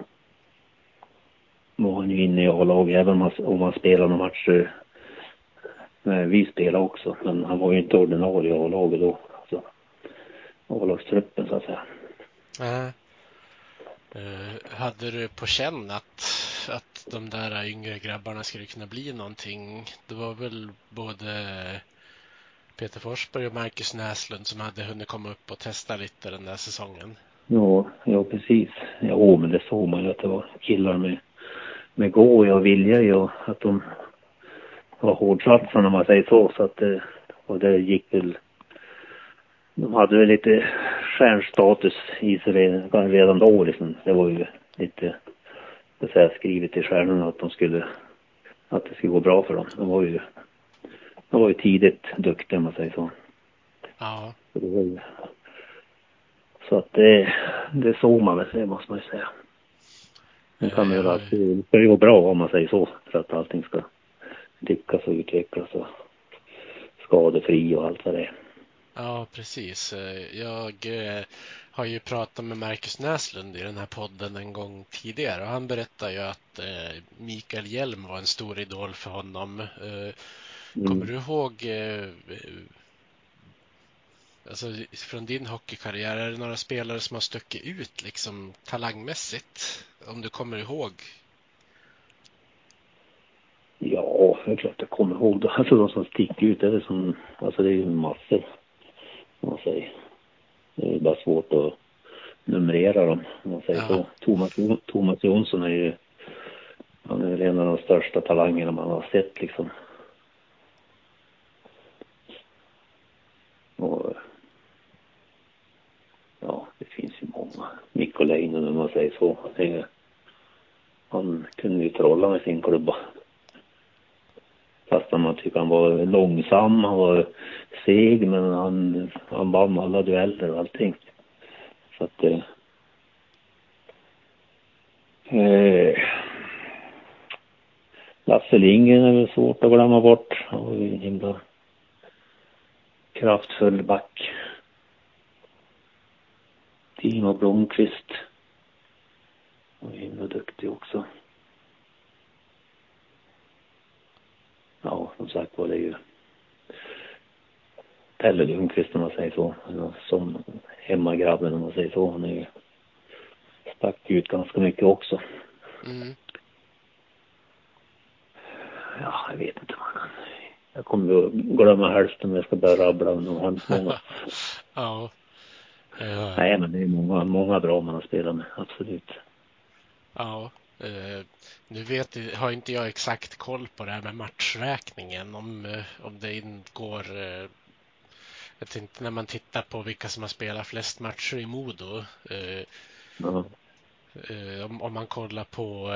var han ju inne i A-laget även om man, om man spelade några matcher Nej, vi spelade också, men han var ju inte ordinarie i A-laget då. Alltså, A-lagstruppen så att säga. Äh. Eh, hade du på känn att, att de där yngre grabbarna skulle kunna bli någonting? Det var väl både Peter Forsberg och Marcus Näslund som hade hunnit komma upp och testa lite den där säsongen. Ja, ja precis. Ja, men det såg man ju att det var killar med, med gå och vilja och att de var hårdsatsande om man säger så. så att det, och det gick väl... De hade väl lite stjärnstatus i sig redan, då liksom. Det var ju lite, så att säga, skrivet i stjärnorna att de skulle, att det skulle gå bra för dem. De var ju, de var ju tidigt duktiga om man säger så. Ja, Så, ju, att det, det såg man väl, det måste man ju säga. Nu kan det jag väl har- alltid, det ska ju gå bra om man säger så, för att allting ska lyckas och utvecklas och skadefri och allt vad det är. Ja precis. Jag eh, har ju pratat med Marcus Näslund i den här podden en gång tidigare och han berättar ju att eh, Mikael Hjelm var en stor idol för honom. Eh, Kommer Mm. du ihåg alltså, från din hockeykarriär, är det några spelare som har stuckit ut liksom talangmässigt? Om du kommer ihåg? Ja, det är klart jag kommer ihåg. <laughs> Alltså de som sticker ut, det är som, alltså det är ju massor. Om man säger. Det är bara svårt att numrera dem, om man säger Ja. så. Thomas, Thomas Jonsson är ju, han är väl en av de största talangerna man har sett liksom. Och, ja, det finns ju många. Mikko Leinonen om man säger så. Han kunde ju trolla med sin klubba. Fast man tycker han var långsam, han var seg, men han, han vann alla dueller och allting. Så att... Eh, eh, Lasse Lindgren är väl svårt att glömma bort. Han var ju en himla kraftfull back. Timo Blomqvist var himla duktig också. Ja, som sagt var det är ju Pelle Lundqvist om man säger så. Eller Som hemmagrabben om man säger så. Han är ju stack ut ganska mycket också. Mm. Ja, jag vet inte. Man kan, jag kommer att glömma hälften om jag ska börja rabbla om hemskt många. <laughs> ja. ja. Nej, men det är många, många bra man har spelat med, absolut. Ja. Uh, nu vet, har inte jag exakt koll på det här med matchräkningen, om, uh, om det ingår uh, jag tänkte när man tittar på vilka som har spelat flest matcher i Modo. Ja. Om, om, man kollar på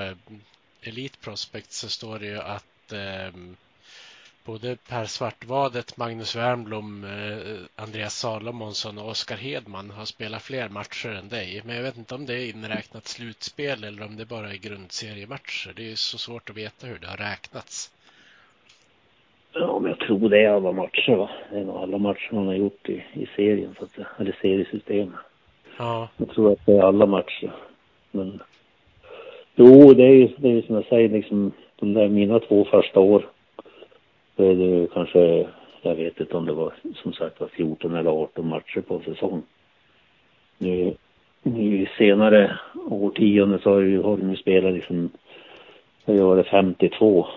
Elite Prospect så står det ju att både Per Svartvadet, Magnus Wernblom, eh, Andreas Salomonsson och Oskar Hedman har spelat fler matcher än dig. Men jag vet inte om det är inräknat slutspel eller om det bara är grundseriematcher. Det är så svårt att veta hur det har räknats. Ja, men jag tror det är alla matcher va. Det är nog alla matcher man har gjort i, i serien så att säga. Eller seriesystemet. Ja. Jag tror att det är alla matcher. Men jo, det är ju, det är som jag säger liksom de där mina två första år då är det kanske, jag vet inte om det var som sagt var 14 eller 18 matcher på säsong. Nu, nu senare årtionden så har, ju, har spelat liksom, det har varit 52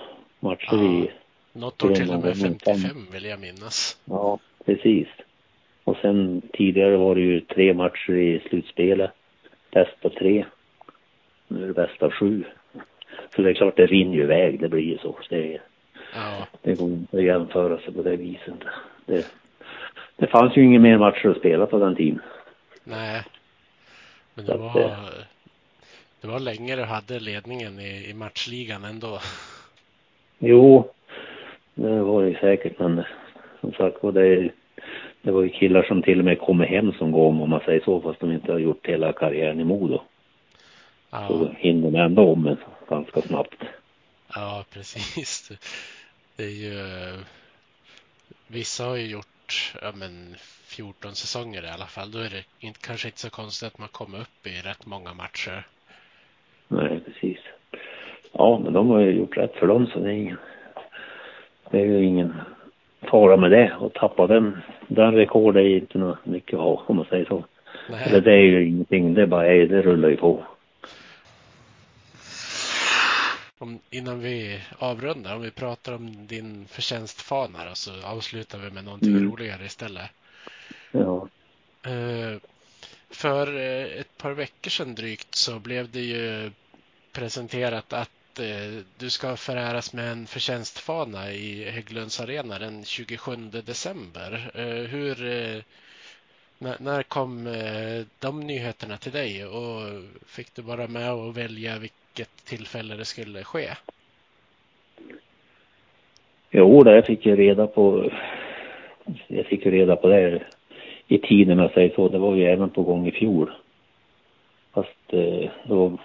matcher ja, i. Något år till och med 55 vill jag minnas. Ja, precis. Och sen tidigare var det ju tre matcher i slutspelet. Bäst av tre. Nu är det bäst av sju. Så det är klart, det rinner ju iväg. Det blir ju så. Det är, Ja. Det går inte att jämföra sig på det viset. Det, det fanns ju inga mer matcher att spela på den tiden. Nej. Men det var, det var länge du hade ledningen i, i matchligan ändå. Jo, det var det säkert. Men som sagt var det, det var ju killar som till och med kommer hem som gång om man säger så. Fast de inte har gjort hela karriären i Modo. Ja. Så hinner de ändå om en ganska snabbt. Ja, precis. Det är ju... Vissa har ju gjort ja, men 14 säsonger i alla fall. Då är det inte, kanske inte så konstigt att man kommer upp i rätt många matcher. Nej, precis. Ja, men de har ju gjort rätt för dem så det är ingen... Det är ju ingen fara med det. Och tappa den, den rekord är inte något mycket att ha om man säger så. Nej. Eller det är ju ingenting, det bara är, det rullar ju på om, innan vi avrundar, om vi pratar om din förtjänstfana då, så avslutar vi med någonting mm. roligare istället. Ja. Uh, för uh, ett par veckor sedan drygt så blev det ju presenterat att uh, du ska föräras med en förtjänstfana i Hägglunds arena den 27 december. hur, när, när kom de nyheterna till dig och fick du vara med och välja vilket tillfälle det skulle ske? Jo, det fick jag reda på. Jag fick ju reda på det i tiden, om jag säger så. Det var ju även på gång i fjol. Fast eh, då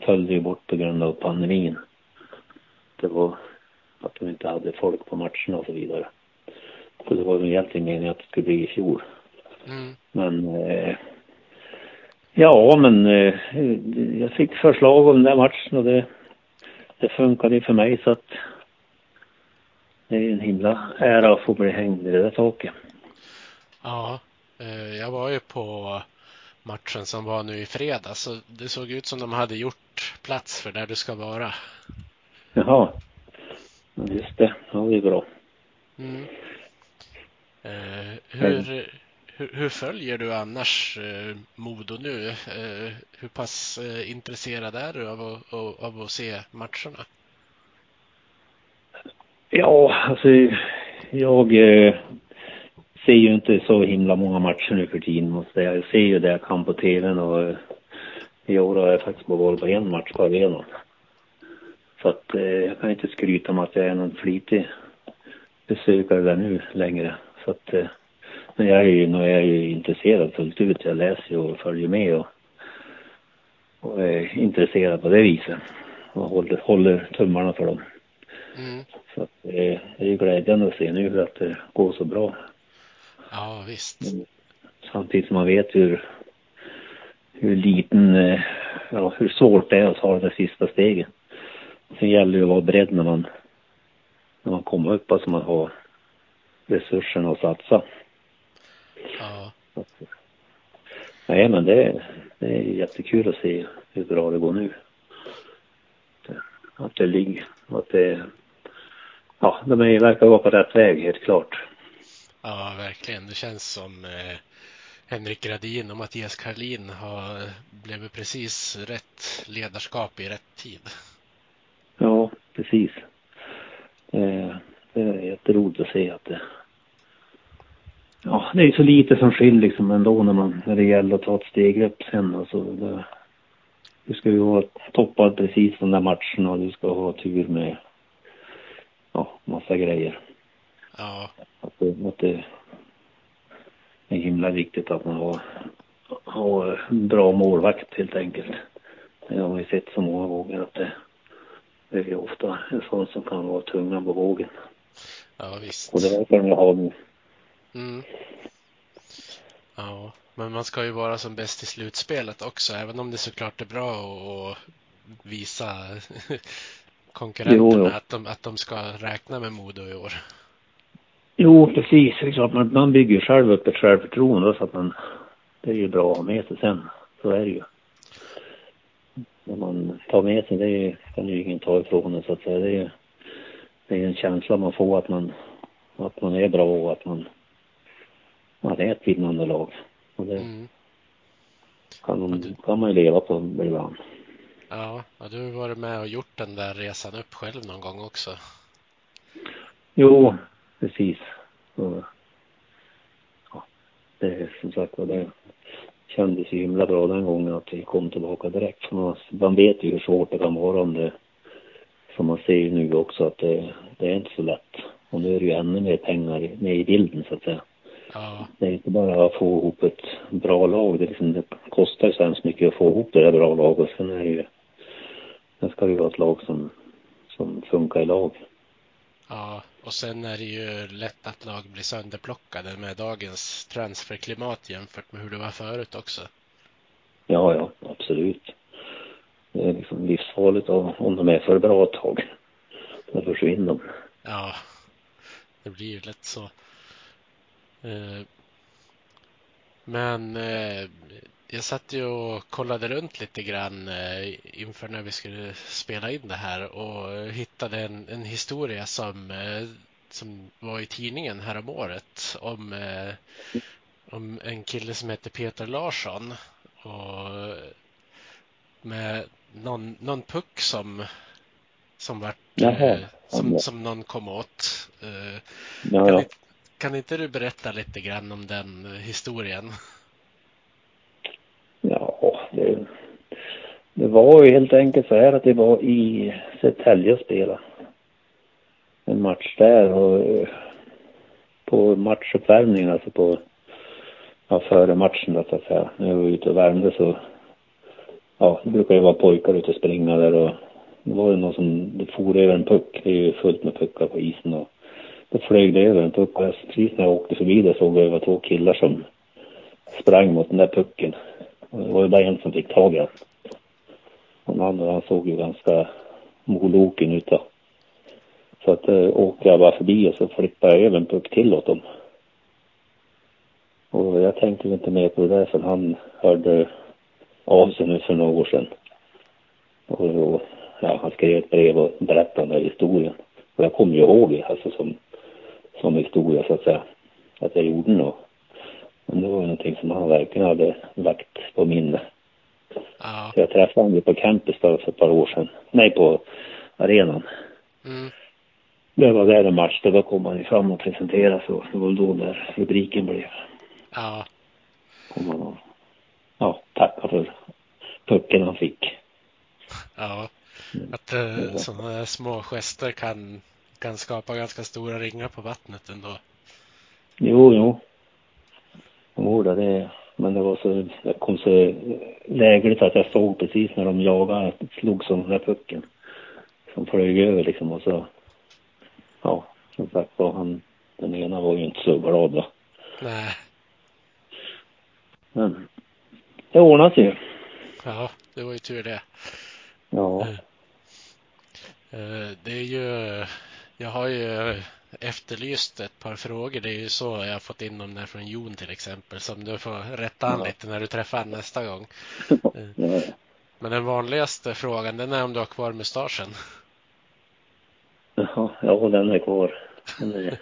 föll det ju bort på grund av pandemin. Det var att de inte hade folk på matcherna och så vidare. Så det var väl egentligen meningen att det skulle bli i fjol. Mm. Men eh, Ja, men eh, jag fick förslag om den där matchen och det, det funkade för mig så att det är en himla ära att få bli hängd i det där taket. Ja, eh, jag var ju på matchen som var nu i fredags så det såg ut som de hade gjort plats för där du ska vara. Jaha, just det. Ja, det är bra. Mm. Eh, hur, hur, hur, följer du annars eh, Modo nu? Eh, hur pass eh, intresserad är du av, av, av, att se matcherna? Ja, alltså jag eh, ser ju inte så himla många matcher nu för tiden måste jag. jag ser ju det jag kan på tvn och eh, i år har jag faktiskt bara varit på en match på arenan. Så att eh, jag kan inte skryta om att jag är någon flitig besökare där nu längre. Så att eh, men jag är ju, nu är jag ju intresserad fullt ut. Jag läser och följer med och, och är intresserad på det viset. Och håller, håller tummarna för dem. Mm. Så att, det är ju glädjande att se nu att det går så bra. Ja, visst. Men, samtidigt som man vet hur, hur liten, eh, ja, hur svårt det är att ta det sista steget. Sen gäller det att vara beredd när man, när man kommer upp, alltså man har resurserna att satsa. Ja. Nej, men det, det är jättekul att se hur bra det går nu. Att det ligger, att det, ja, de är, verkar vara på rätt väg helt klart. Ja, verkligen. Det känns som eh, Henrik Gradin och Mattias Karlin har blivit precis rätt ledarskap i rätt tid. Ja, precis. Eh, det är jätteroligt att se att det Ja, det är så lite som skiljer liksom ändå när, man, när det gäller att ta ett steg upp sen. Alltså, det, du ska ju vara toppad precis de där matcherna och du ska ha tur med ja, massa grejer. Ja. Att det, att det är himla viktigt att man har, har bra målvakt helt enkelt. Det har ju sett så många gånger att det, det är ofta en sån som kan vara tunga på vågen. Ja, visst. Och det verkar de ha nu. Mm. Ja, men man ska ju vara som bäst i slutspelet också, även om det såklart är bra att visa <laughs> konkurrenterna Jo, jo. Att, de, att de ska räkna med Modo i år. Jo, precis. Man, man bygger ju själv upp ett självförtroende så att man, det är ju bra att ha med sig sen. Så är det ju. När man tar med sig, det kan ju ingen ta ifrån en så att säga. Det är, det är en känsla man får att man, att man är bra och att man, man är ett vinnande lag. Och det Mm. kan, man, du- kan man ju leva på ibland. Ja, ja, du har varit med och gjort den där resan upp själv någon gång också. Jo, precis. Så, ja, det är som sagt var det kändes ju himla bra den gången att vi kom tillbaka direkt. Man, man vet ju hur svårt det kan vara om det, som man ser ju nu också att det, det är inte så lätt. Och nu är det ju ännu mer pengar med i bilden så att säga. Ja, Det är inte bara att få ihop ett bra lag. Det, liksom, det kostar ju så hemskt mycket att få ihop det där bra laget. Sen är det ju, sen ska det ju vara ett lag som, som funkar i lag. ja, och sen är det ju lätt att lag blir sönderplockade med dagens transferklimat jämfört med hur det var förut också. Ja, ja, absolut. Det är liksom livsfarligt om de är för bra ett tag. Då försvinner de. Ja, det blir ju lätt så. Eh, Men eh, jag satt ju och kollade runt lite grann eh, inför när vi skulle spela in det här och hittade en, en historia som, som var i tidningen härom året om, om en kille som heter Peter Larsson och med någon, någon puck som som vart Jaha. som, som någon kom åt. Eh, Ja, kan, ja. inte, kan inte du berätta lite grann om den historien? Ja, det, det var ju helt enkelt så här att det var i Södertälje och spela. En match där och eh, på matchuppvärmningen, alltså på, ja, före matchen då så att säga. När jag var ute och värmde så, ja, det brukar ju vara pojkar ute och springa där och det var ju någon som, det for över en puck. Det är ju fullt med puckar på isen och då flög det över en puck och precis när jag åkte förbi det såg jag över två killar som sprang mot den där pucken. Och det var ju bara en som fick tag i den. Och den andra han såg ju ganska moloken ut då. Så att eh, åkte jag bara förbi och så flippade jag över en puck till åt dem. Och jag tänkte inte mer på det där för han hörde av sig nu för några år sedan. Och, och ja, han skrev ett brev och berättade den där historien. Och jag kommer ju ihåg det, alltså som, som historia så att säga. Att jag gjorde något. Men det var ju någonting som han verkligen hade lagt på minne. Ja, Så jag träffade honom ju på campus för ett par år sedan. Nej, på arenan. mm, Det var där en match, då kom han ju fram och presenterade sig det var då där rubriken blev. ja, Kom han och, ja, tacka för pucken han fick. ja. Att eh, sådana små gester kan, kan skapa ganska stora ringar på vattnet ändå. Jo, jo. Jo, det, men det var så, det kom så lägligt att jag såg precis när de jagade, slog som den där pucken. Som flög över liksom och så, ja, som sagt var han, den ena var ju inte så glad då. Nej, Men det ordnade sig ju. ja, det var ju tur det. Ja, Eh, Det är ju, jag har ju efterlyst ett par frågor. Det är ju så jag har fått in dem där från Jon till exempel. Som du får rätta an Ja. lite när du träffar han nästa gång. <laughs> ja. Men den vanligaste frågan den är om du har kvar mustaschen. Jaha, ja den är kvar. Den, är,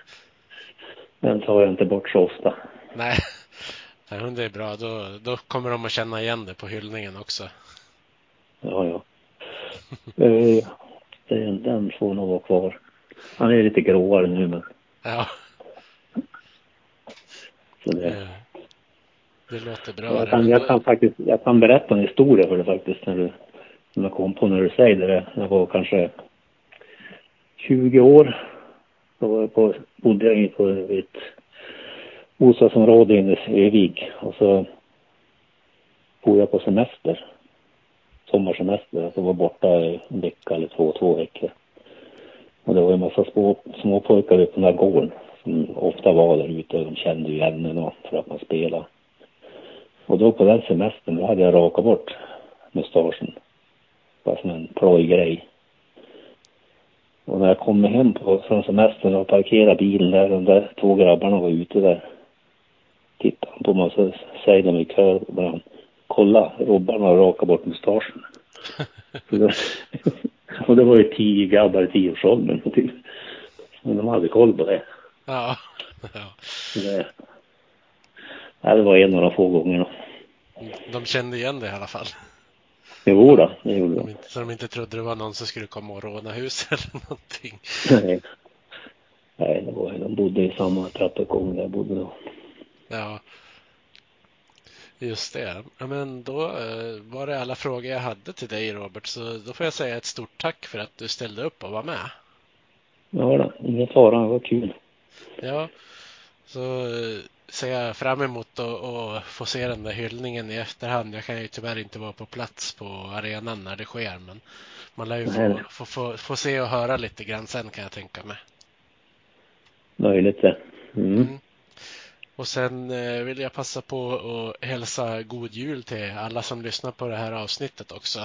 den tar jag inte bort så ofta. Nej, Nej det är bra. Då, då kommer de att känna igen det på hyllningen också. Ja, ja. Eh, den får nog vara kvar. Han är lite gråare nu men Ja, så det, det låter bra. jag, kan, jag kan faktiskt, jag kan berätta en historia för dig faktiskt när du, när jag kom på när du säger det. Jag var kanske 20 år. Då var jag på, bodde jag inne på ett bostadsområde inne i Övik och så for jag på semester. Sommarsemester. Jag var borta en vecka eller två, två veckor. Och det var en massa små, små pojkar ute på den här gården som ofta var där ute och de kände ju ämnen och för att man spelade. Och då på den semestern då hade jag rakat bort mustaschen. Bara som en plojgrej. Och när jag kom hem på, från semestern och parkerade bilen där, de där två grabbarna var ute där. Tittade han på mig och så säger de i kör bland kolla, Robban har rakat bort mustaschen. <laughs> <laughs> Och det var ju tio grabbar i tioårsåldern typ. Men de hade koll på det. Ja, ja. Det, ja, det var en av de få gångerna. De kände igen det i alla fall. Jo då, det gjorde De så de inte trodde det var någon som skulle komma och råna hus <laughs> eller någonting. Nej. Nej, det var, de bodde i samma trappuppgång där jag bodde då. Ja, just det. Ja, men då eh, var det alla frågor jag hade till dig Robert, så då får jag säga ett stort tack för att du ställde upp och var med. Ja då, ingen fara, det var kul. Ja, så eh, ser jag fram emot att få se den där hyllningen i efterhand. Jag kan ju tyvärr inte vara på plats på arenan när det sker, men man lär ju få, få, få, få se och höra lite grann sen kan jag tänka mig. Möjligt det. Mm. Mm. Och sen eh, vill jag passa på att hälsa god jul till alla som lyssnar på det här avsnittet också.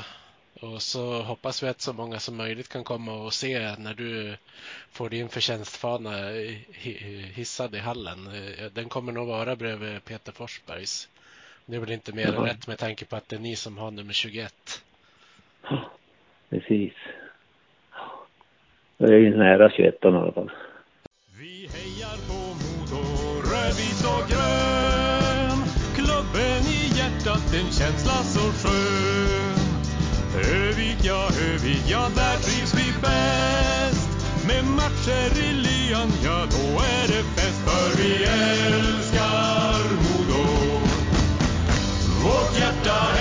Och så hoppas vi att så många som möjligt kan komma och se när du får din förtjänstfana hi- hi- hissad i hallen. Eh, Den kommer nog vara bredvid Peter Forsbergs. Det är väl inte mer än rätt med tanke på att det är ni som har nummer 21. Precis. Det är ju nära 21 i alla fall. så grön. Klubben i hjärtat, en känsla så skön. Övik, ja, Övik, ja, där trivs vi bäst. Med matcher i lyan, ja, då är det fest För vi älskar Modo. Vårt hjärta är